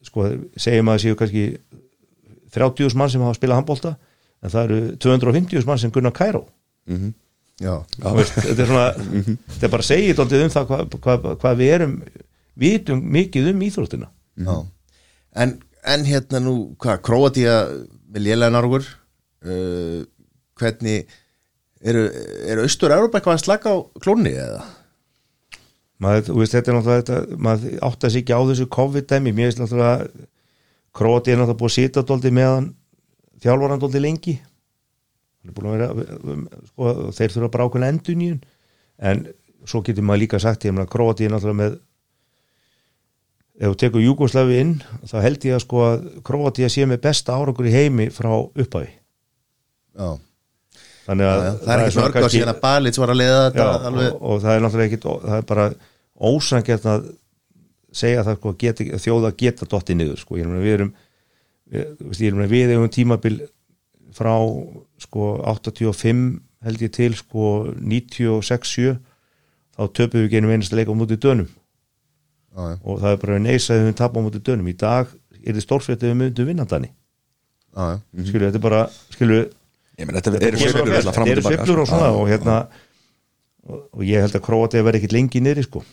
sko, segjum að það séu kannski 30 mann sem hafa spilað handbólta en það eru 250 mann sem gunna Kæró Já, Þú veist, þetta er svona þetta er bara að segja dálítið um það hvað hva, hva við erum vitum mikið um íþróttina. Já. En, en hérna nú, hvað, Króatía með lélega nárugur uh, hvernig eru, eru Austur-Európa eitthvað að slaka á klónni eða? maður, veist, þetta er náttúrulega þetta, maður átt að sig ekki á þessu COVID-dæmi. Mér veist náttúrulega Króti er náttúrulega búið að sita dálítið meðan þjálfaran dálítið lengi. Er að vera, sko, þeir þurfa bara ákveðna endunýjun en svo getur maður líka sagt ég meina Króti er náttúrulega með ef þú tekur Júgoslavi inn þá held ég að sko að Króti sé með besta árangur í heimi frá upphæfi Já, þannig að það, það er ekki mörg á síðan að Balits var að leiða þetta Já, alveg, og, og það er náttúrulega ekkit það er bara ósangert að segja það sko, geta, þjóða geta dotti niður sko, ég er meina við erum við, ég er meina við eigum tímabil frá sko 85 held ég til sko 96-7 þá töpum við genum einasta leik á mútið dönum já, og það er bara neys að við tapað á mútið dönum í dag er þið stórfrétt ef við myndum vinnandani já, já. skilju, þetta er bara skilju, þetta eru fram og sko. svona og hérna og, og ég held að Króati verði ekkit lengi niðri sko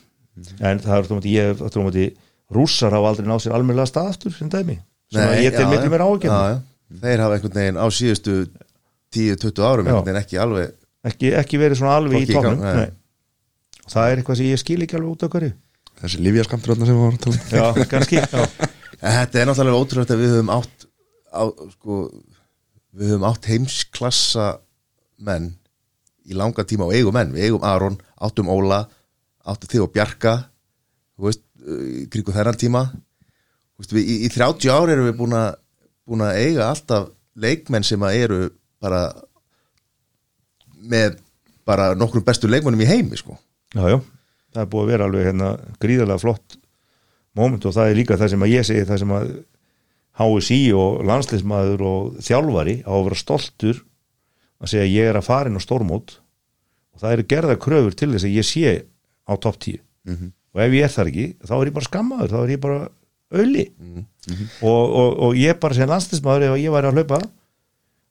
en það er tómati ég tómati rússar hafa aldrei náð sér almennilega stað aftur sem dæmi sem ég til já, miklu já. meira ágjörn Já, já. Þeir hafa einhvern veginn á síðustu 10-20 árum veginn ekki alveg ekki, ekki verið svona alveg Hvorki í tóknum nei. nei. Og það er eitthvað sem ég skil ekki alveg út af hverju Þessi livjaskamtur þarna sem við varum að tala um. já, kannski já. En Þetta er náttúrulega ótrúlega að við höfum átt á, sko, við höfum átt heimsklassa menn í langa tíma og eigum menn, við eigum Aron áttum Óla, áttum þig og Bjarka þú veist, í kringu þennan tíma Þú veist, við, í, í 30 ár erum við búin að búin að eiga alltaf leikmenn sem að eru bara með bara nokkrum bestu leikmennum í heimi sko. já, já, það er búið að vera alveg hérna gríðarlega flott moment og það er líka það sem að ég segi það sem að HSI og landsliðsmaður og þjálfari á að vera stoltur að segja ég er að fara inn á stórmót. Og það eru gerða kröfur til þess að ég sé á topp 10 og ef ég er þar ekki, þá er ég bara skammaður þá er ég bara öli og, og, og ég bara sem landsliðsmaður ef ég væri að hlaupa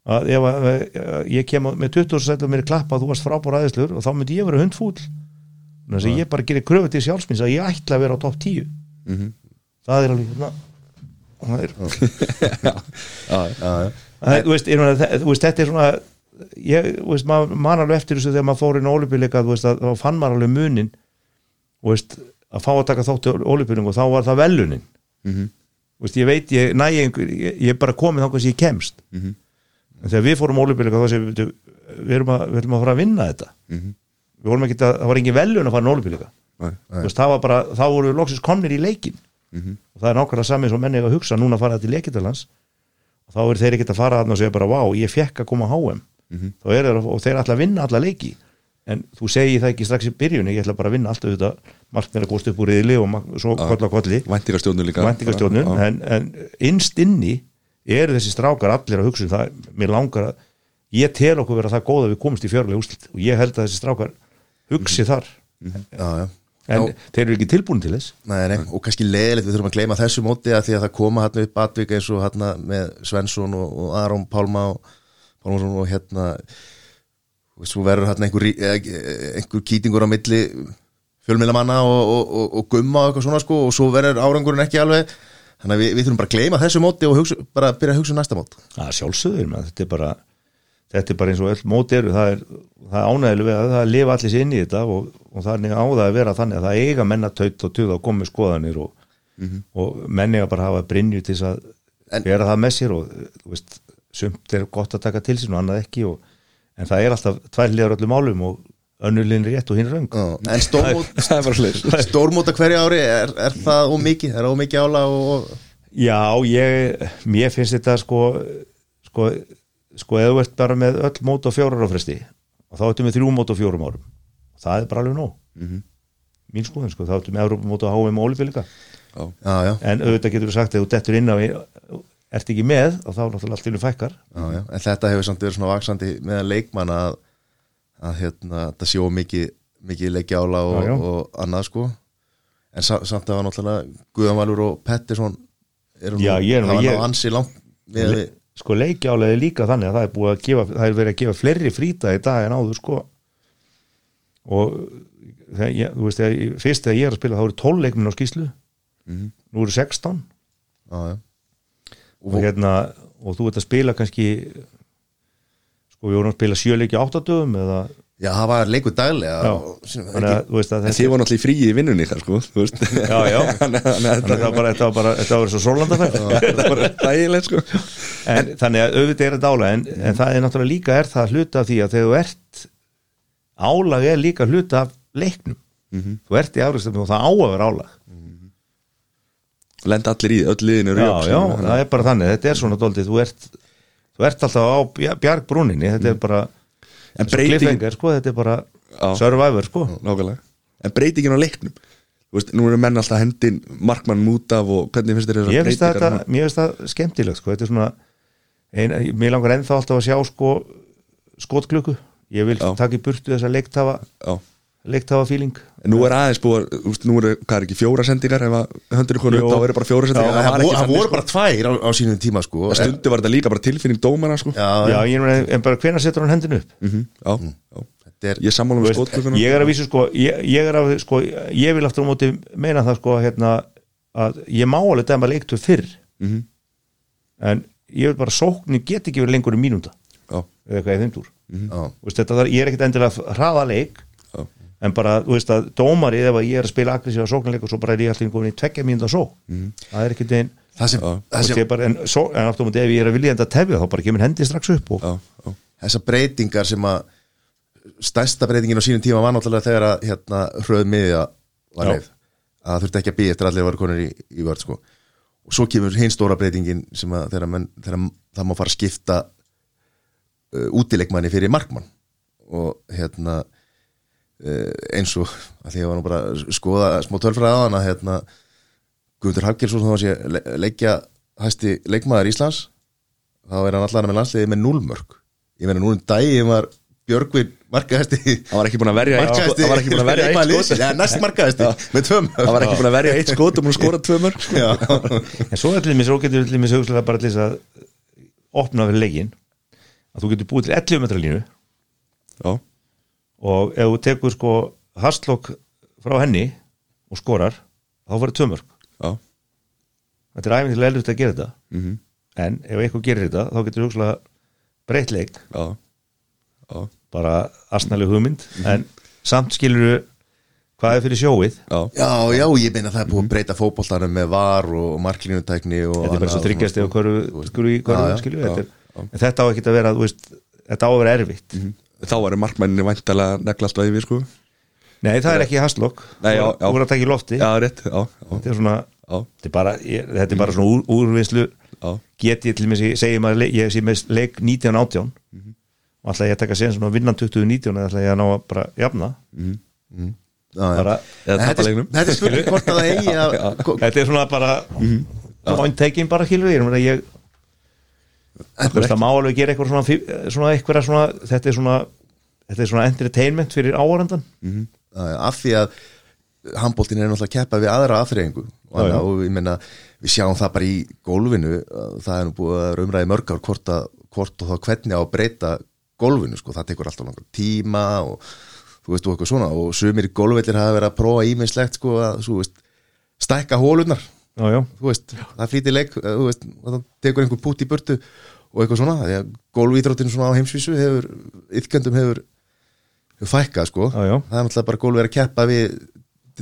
að ef að, að ég kem með 20 sætla mér klappa að þú varst frábár aðeinslur og þá myndi ég vera hundfúl þannig að ég bara gerir kröfu til sjálfsmins að ég ætla að vera á topp 10 það er alveg hérna það er, þú, veist, veist, þetta er svona ég, þú veist, maður man alveg eftir þessu þegar maður fór inn á að, þá fann maður alveg munin veist, að fá að taka þátt í olífbíleika og þá var það velunin Mhm. þú veist, ég veit, ég næ ég, ég er bara komið þangað sem ég kemst. Mhm. en þegar við fórum olífbíleika þá sem við, við, erum að, við erum að fara að vinna þetta. Mhm. Við vorum ekki að, það var engin velun að fara á veist, það var bara, þá voru við loksins komnir í leikin Mhm. og það er nákvæmlega sami eins og menni að hugsa núna að fara til leikitalans og þá er þeir ekkert að fara þarna og segja bara, vá, ég fekk að koma á HM þá er þeir, og þeir ætla að vinna alla leiki. En þú segir það ekki strax í byrjun ég ætla bara að vinna alltaf þetta markmið að góðst upp úr riðli og svo kolli. Væntingastjórnun líka. Væntingastjórnun, Já. en, en innst inni eru þessi strákar allir að hugsa um það, mér langar að ég tel okkur vera það góð að við komumst í fjörlega úslit og ég held að þessi strákar hugsi þar. Já, já. en Já. þeir eru ekki tilbúin til þess? Nei, nei, og kannski leiðilegt, við þurfum að gleyma þessu móti að því að það koma hérna upp Atvik eins og hérna með Svensson og, og Aron Pálma og Pálmarsson og hérna og svo verður hérna einhver, eh, einhver kýtingur á milli fjölmiðlamanna og, og, og, og gumma og eitthvað svona sko og svo verður árangurinn ekki alveg. Þannig að við, við þurfum bara að gleyma þessu móti og hugsa, bara byrja að hugsa um næsta mót. Það er sjálfsögður, menn, þetta er bara þetta er bara eins og öll mót eru það er, er ánægileg við að það lifa allir sér inn í þetta og, og það er á það að vera þannig að það eiga menna taut og tuða og komi skoðanir og, og menni að bara hafa brinju til þess að En- vera það með sér og þú veist, sumt er gott að taka til sín og annað ekki og, en það er alltaf tvær liðar öllum málum og önnulinn rétt og hinn röng. En stórmót, það bara slir stórmót að hverju ári er, er það ómikið, er ómikið ála og, Já, ég, mér finnst þetta sko, sko, sko, eða þú ert bara með öll mót á fjórar áfresti og þá ertu með þrjú mót á fjórum árum og það er bara alveg nóg. Mín skoðun, sko, þá ertu með Európa-mót á HM og Olífi líka, já, já, já, en auðvitað getur þú sagt að þú dettur inn á, ert ekki með og þá er náttúrulega allt innu fækkar. Já, já, en þetta hefur samt verið svona vaksandi meðan leikmann að, að hérna, þetta sjó mikið, mikið leikja ála og, Já, já. og annað sko. En sa, samt að var náttúrulega Guðamalur og Pettersson eru Já, ég er nú- það var ég- nú ansi langt með við sko leikjálega líka þannig að það er búið að gefa, það er verið að gefa fleiri frýta í dag en áður sko. Og ég, þú veist, ég- fyrst þegar ég er að spila þá eru 12 leikminn á skýslu nú eru 16 já, já. og hérna og þú ert að spila kannski sko við vorum að spila sjöleiki áttadöfum eða já, það var leikur daglega já, en þið var náttúrulega í fríi í vinnunni ykkar sko, já, já, Þannig að- þetta var bara þetta var bara, þetta var svo sólandafært þetta var dægilegt sko. En, þannig að auðvitað er þetta álag en, en það er náttúrulega líka er það hluta af því að þegar þú ert álag er líka hluta af leiknum. Þú ert í áriðstöfnum og það á að vera álag. Lenda allir í, öll liðin eru já, jöfn, já, við. það er bara þannig þetta er svona doldið, þú ert þú ert alltaf á bjar- bjargbrúninni þetta er bara En breyting- sko, þetta er bara survivor sko. Nákvæmlega. En breytingin á leiknum veist, nú eru menn alltaf hendin markmann út af og hvernig finnst þér þetta, mér finnst það skemmtilegt sko, þetta er svona ein, mér langar ennþá alltaf að sjá sko skotklukku, ég vil Já. taka í burtu þessa leiktafa. Já. Leiktafa feeling. En nú er aðeins búið, nú eru hvað er ekki fjóra sendingar? Ef að höndur ykkur Jú. þá eru bara fjóra sendingar. Það, það var voru, sko. bara tvær á, á sínum tíma sko. Að stundu var þetta líka bara tilfinning dómana sko. Já, já, ég er en bara hvenær setur hann hendinu upp? Mhm, já, já. þetta er ég sammála veist, skotklukkunum ég er að vísu sko ég, ég er að sko, ég vil aftur á móti meina það sko hérna að ég má alveg dæma leiktu fyrr. Mhm. en ég vil bara sóknin get ekki verið lengur í mínúnda já, eða eitthvað í þeim en bara, þú veist að dómari ef að ég er að spila aggressíva sóknarleik og svo bara er ég alltaf komin í tveggja mínúnda sók það er ekkit einn en, svo, en aftur á móti ef ég er að vilja enda tefja þá bara kemur hendi strax upp og, já, já. þessar breytingar sem að stærsta breytingin á sínum tíma var náttúrulega þegar að hérna, hröð miðja var leið að það þurfti ekki að býja eftir allir varu konur í, í vörð sko. og svo kemur hinn stóra breytingin sem að þegar, menn, þegar það má fara að skipta uh, útileikmanni fyrir markmann og hérna eins og að því að ég var nú bara að skoða smá tölfræði á hann að hérna Guðmundur Hafgjörnsson þá sé le leikja hæsti leikmaður Íslands þá er hann allan með landsliði með núlmörk ég meina núna um daginn var Björgvin markaðasti það var ekki búin að verja það var ekki búin að verja eitt skot. ja, næst markaðasti með tvö mörk. Það var ekki búin að verja eitt skot og búin að skora tvö mörg sko. Já. en svo allir mér, svo getur allir mér sögulega bara til þess að opna fyrir leikin að þú getur búið til 11 metra línu. Já, og ef þú tekur sko hastlokk frá henni og skorar þá tvö mörg já, þetta er æfintilega eldur að gera þetta. Mhm, en ef eitthvað gerir þetta þá getur þú hugsalega breytt leik. Já, já, bara asnaleg hugmynd. En samt skilur hvað er fyrir sjóið. Já, Já, já, ég meina það er búið að breyta fótboltanum með var og marklínutækni og þetta er bara svo tryggjast eða svona, hverju, þú já, þetta. en þetta á ekki að vera þú veist, þetta á að vera erfitt þá var markmæninu væntalega neglast á yfir sko. Nei það er ekki já. þú voru að taka í lofti. Já, rétt, já, já, þetta er svona þetta er bara, ég, þetta er bara svona úr, úrvinnslu. Já, get ég til mér segi maður ég sé með leik 19-18 og ætla ég að taka sen svona vinnan 20-19 eða ætla ég að ná að bara jafna? Já, já. bara, Þetta er- leiknum. þetta er spurning hvort að það eigi að þetta er svona bara point taking bara kilur ég meina, ég þú veist, það má alveg gera eitthvað svona, fí- svona, eitthvað svona þetta er svona þetta er svona entertainment fyrir áhærandan Já, já, af því að handbóltin er náttúrulega að keppa við aðra aðþreyingu og, Já, já. og ég meina, við sjáum það bara í gólfinu að það er nú búið að vera umræði mörg ár hvort, að, hvort og þá hvernig á að breyta gólfinu, sko, það tekur alltaf langar tíma og þú veist, og eitthvað svona og sumir gólfvellir hafa verið að prófa ímislegt, sko, að, stækka hólunar já, já, þú veist, það flýtir leik eh, þú veist, það tekur einhver pút í burtu og eitthvað svona, því að gólvíþróttin svona á heimsvísu hefur, yfkjöndum hefur hefur fækkað sko. Já, það er náttúrulega bara gólfið að keppa við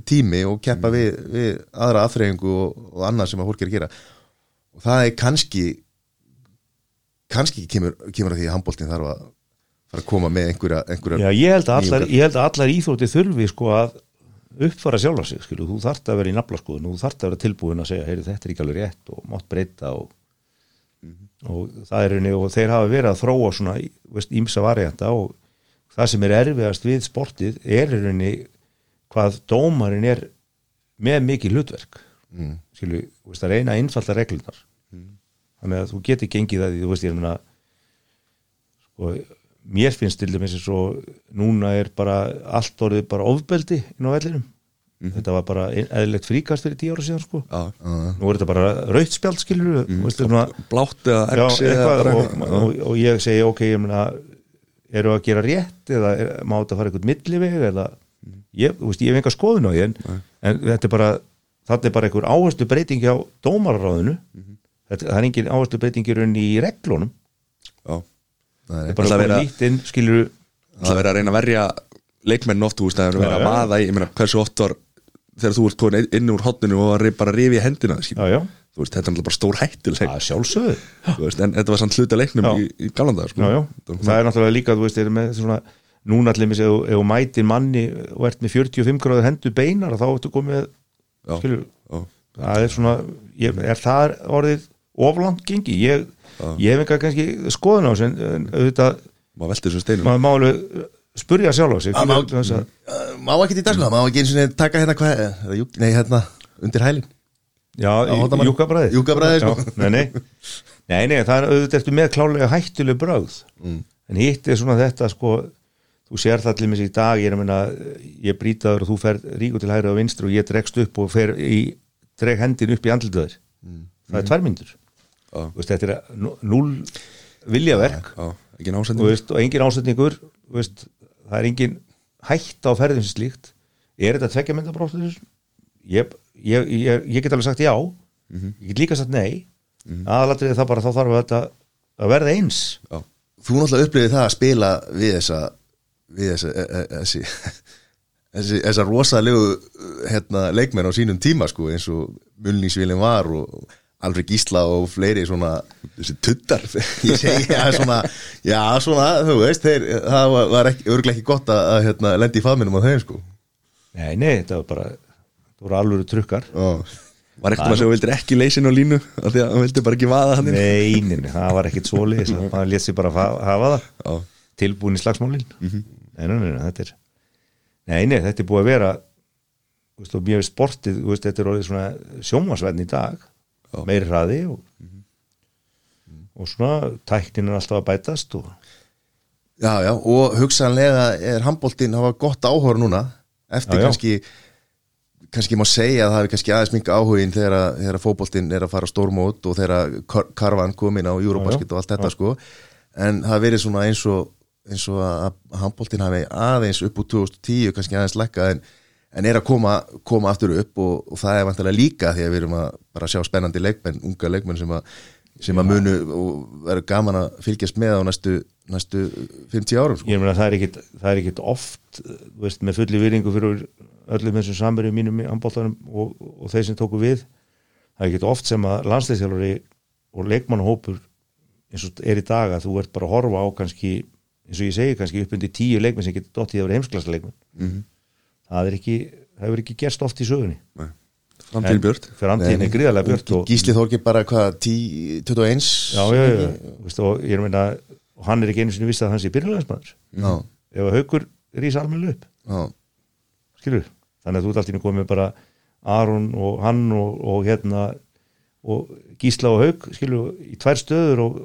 tími og keppa Mm. við, við aðra aðþreyingu og, og annað sem að fólk er að gera. Og það er kannski kannski kemur, kemur að því að handbóltin þarf að fara að koma með einhverja, einhverja já ég, held að allar, allar íþrótti þurfi sko að uppfara sjálfa sig skilu, þú þarft að vera í naflaskoðun og þú þarft að vera tilbúin að segja, heyri þetta er ekki alveg rétt og mátt breyta og, og það er henni og þeir hafa verið að þróa svona veist, ímsa varianta og það sem er erfiðast við sportið er henni hvað dómarinn er með mikið hlutverk. Mm. skilu, veist, að reyna að einfalda reglunar þannig að þú getur gengið að því, þú veist, ég meina sko, mér finnst til dæmis eins og núna er bara allt orðið bara ofbeldi inn á vellinum. Þetta var bara eðlilegt fríkast fyrir tíu ára síðan sko. Já, nú er þetta bara rautt spjald skilur mm. veistu, svona, blátt eða erksi og, og, og ég segi ok, ég meina eru að gera rétt eða er, má þetta fara eitthvað milliveg eða ég, þú veist, ég hef enga skoðun á því en, en þetta er bara þetta er bara einhver áherslu breyting hjá dómararáðinu. Þetta, það er engin áherslu breyting í rauninni í reglunum. Já, það er, bara, Það vera- nýtt inn skilur það er verið að reyna að verja leikmenn oft, það er verið að vaða í ég meina, hversu oft var þegar þú ert komin inn úr hotninu og var bara að rifi í hendina já, já, þú veist, þetta er náttúrulega bara stór hættileg en þetta var samt hluta leiknum Já. í, í galanda sko. það er náttúrulega líka, þú veist, er með svona núna allir með sig, ef þú mætir manni og ert með 45 gráður hendur beinar þá ertu komið, Já. skilur Já. það er svona, ég, er það orðið oflant gengi, ég ég hef enga kannski skoðun á þessu en, auðvitað, maður veltir þessum steinum maður má alveg spurja sjálf á sig má- skilur, þess að, Uh, má ekki í dag sko, má ekki eins og taka hérna hvað, jú- nei hérna undir hælin já, júkabræði Júkkabragðið, sko. nei, nei. nei, nei, það er auðvitað eftir með klálega hættuleg brögð Mm. en hitt er svona þetta sko þú sér það til mér í dag ég er að minna, ég brýtaður og þú fer ríku til hægri og vinstri og ég dregst upp og fer í, dreg hendin upp í andlitaður það er tvær myndur Já. Veist, þetta er nú- núll viljaverk. Og, veist, og engin ásetningur veist, það er engin hætta á ferðin sem slíkt. Er þetta tvekja myndabróttur ég, ég, ég, ég get alveg sagt já. Ég get líka sagt nei. Mm -hmm. aðalatrið það bara þá þarf þetta að verða eins. Já, þú náttúrulega upplifið það að spila við þessa við þessa e, e, þessi, þessi, þessa rosalegu hérna, leikmenn á sínum tíma sko, eins og Mulningsvílin var og Alfred Gísla og fleiri svona þessi tuttar ég segi já svona, já svona þú veist, þeir, það var, var ekki, gott að, að hérna, lendi í faðminum á þeim sko. Nei, nei, þetta var bara það voru alvöru trukkar. Já. var eitthvað sem þú vildir ekki leysin á línu af því að hann vildi bara ekki vaða hann nei, nei, nei, það var ekkit svoleiðis það létt sér bara fa- hafa það. Já, tilbúin í slagsmálin. Nei, nei, nei, nei, þetta er nei, nei, þetta er búið að vera þú veist, og mjög sportið, þú veist, þetta er orðið svona sjómasvenn í dag. Meiri hraði og, og svona tæknin er alltaf að bætast og já, já, og hugsanlega er handbóltinn hafa gott áhóra núna. Eftir Já, já. kannski kannski má segja að það hefur kannski aðeins minga áhugin þegar, þegar að fótboltinn er að fara stórmót og þegar kar karvan komin á Eurobasket og allt þetta sko. En það verið svona eins og eins og að handbóltinn hafi aðeins upp úr 2010 kannski aðeins lækka en, en er að koma, koma aftur upp og, og það er vantilega líka því að við erum að bara sjá spennandi leikmenn, unga leikmenn sem að, sem að munu og verður gaman að fylgjast með á næstu, næstu 50 árum sko. ég meina það er ekkit, oft þú veist, með fulli viringu fyrir öllum þessum samverjum mínum í ambóltanum og, og þeir sem tóku við það er ekkit oft sem að landsleisjálfari og leikmannhópur eins og er í dag að þú ert bara að horfa á kannski, eins og ég segi kannski upp undir tíu leikmenn sem getur dottið að vera heimsklasta leikmenn Mhm. Það er ekki það hefur ekki gerst oft í sögunni. Framtíðin björt? fyrir andtíðin er gríðarlega björt og, Gísli Þorgir bara hvað 10, 21 já, já, já, veist, og ég er að meina og hann er ekki einu sinni viss að hann sé byrjulegansmaður ef að haukur rís almennilega upp. Já, skilur, þannig að þú ert alltaf komið bara Aron og hann og, og hérna og Gísla og Haug, skilur, í tvær stöður og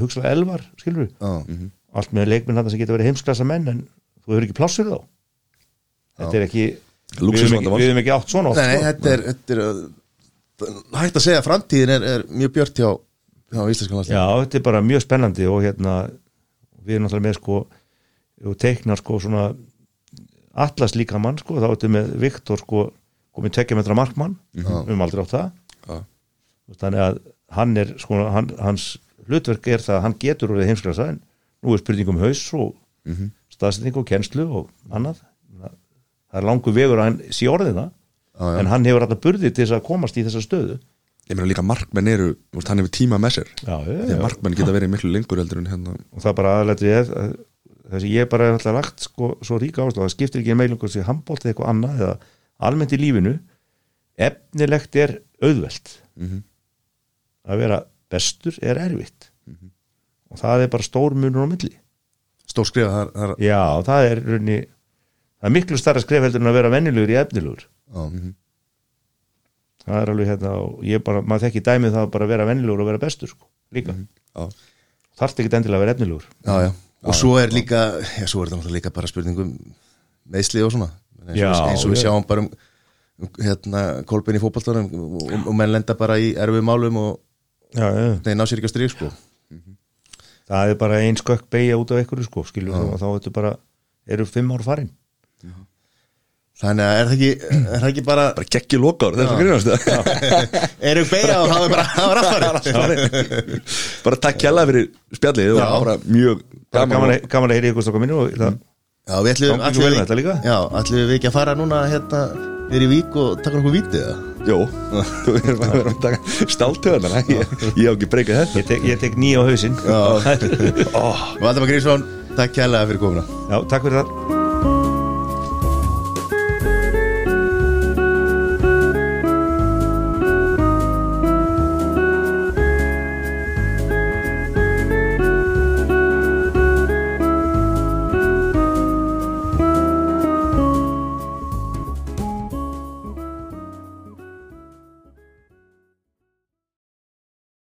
hugsla elvar, skilur já. allt með leikminn hann sem getur verið heimsklassa menn en þú hefur ekki plássur þá þetta er ekki við Lúxusvandamál. við höfum ekki átt svona oft Nei, nei, sko. þetta er, þetta er uh, hægt að segja að framtíðin er, er mjög björt hjá, hjá íslenskan já, þetta er bara mjög spennandi og hérna við erum náttúrulega með sko og teiknar sko svona atlas líka mann sko, þá ertu með Viktor sko komið tekja metra markmann, við höfum aldrei átt það Já. þannig að hann er sko, hann, hans hlutverk er það að hann getur úr heimsklasa en nú er spurning um haus og mm Mhm. staðsetning og kennslu og annað það er langur vegur að hann sé orðina Já, já. en hann hefur alltaf burði til þess að komast í þessa stöðu. Ég meina líka markmenn eru veist, hann hefur tíma með sér. Já, því að markmenn geta verið miklu lengur heldur en hérna. Og það bara aðlætið er að ég bara er alltaf lagt sko, svo ríka áherslu að það skiptir ekki meilungur sem handbólt eða eitthvað annað eða almennt í lífinu. Efnilegt er auðvelt. Mhm. að vera bestur er erfitt. Og það er bara stór munur á milli. Stór skrifa, það er, það er já, það er raunni það er miklu starra skref heldur en að vera venjulegur í efnilegur. Já, það er alveg hérna og bara, maður þekki dæmið það bara að vera venjulegur og vera bestur sko, líka. Mm já, þarft ekki endilega að vera efnilegur. Já, já. Og svo er líka, já, svo er náttúrulega líka bara spurningum meðsli og svona. Eins og, Já, eins og við já. sjáum bara um, um hérna, kolbein í fótballtarum og, og, menn lenda bara í erfið málum og já, já. þeir ná sér ekki að strík sko. Það er bara ein skökk beigja út af einhverju sko, skilur og þá ertu bara, eru fimm ár farin Þannig að er það ekki, er það ekki bara bara geggi lokaður þess að grínast. Eru beigja og það er bara það var affarið bara takk kjalla fyrir spjallið og Já. bara mjög gaman, að heyri ykkur stokka og það, Já, við ætlum ætlum við ekki að fara núna hérna við í vík og taka nokkuð vítið það Jó, þú erum að vera að taka stáltöðana ég, ég á ekki breyka þetta ég tek, ég tek nýja á hausinn. Já. Valdemar Grísson, takk kærlega fyrir komuna. Já, takk fyrir það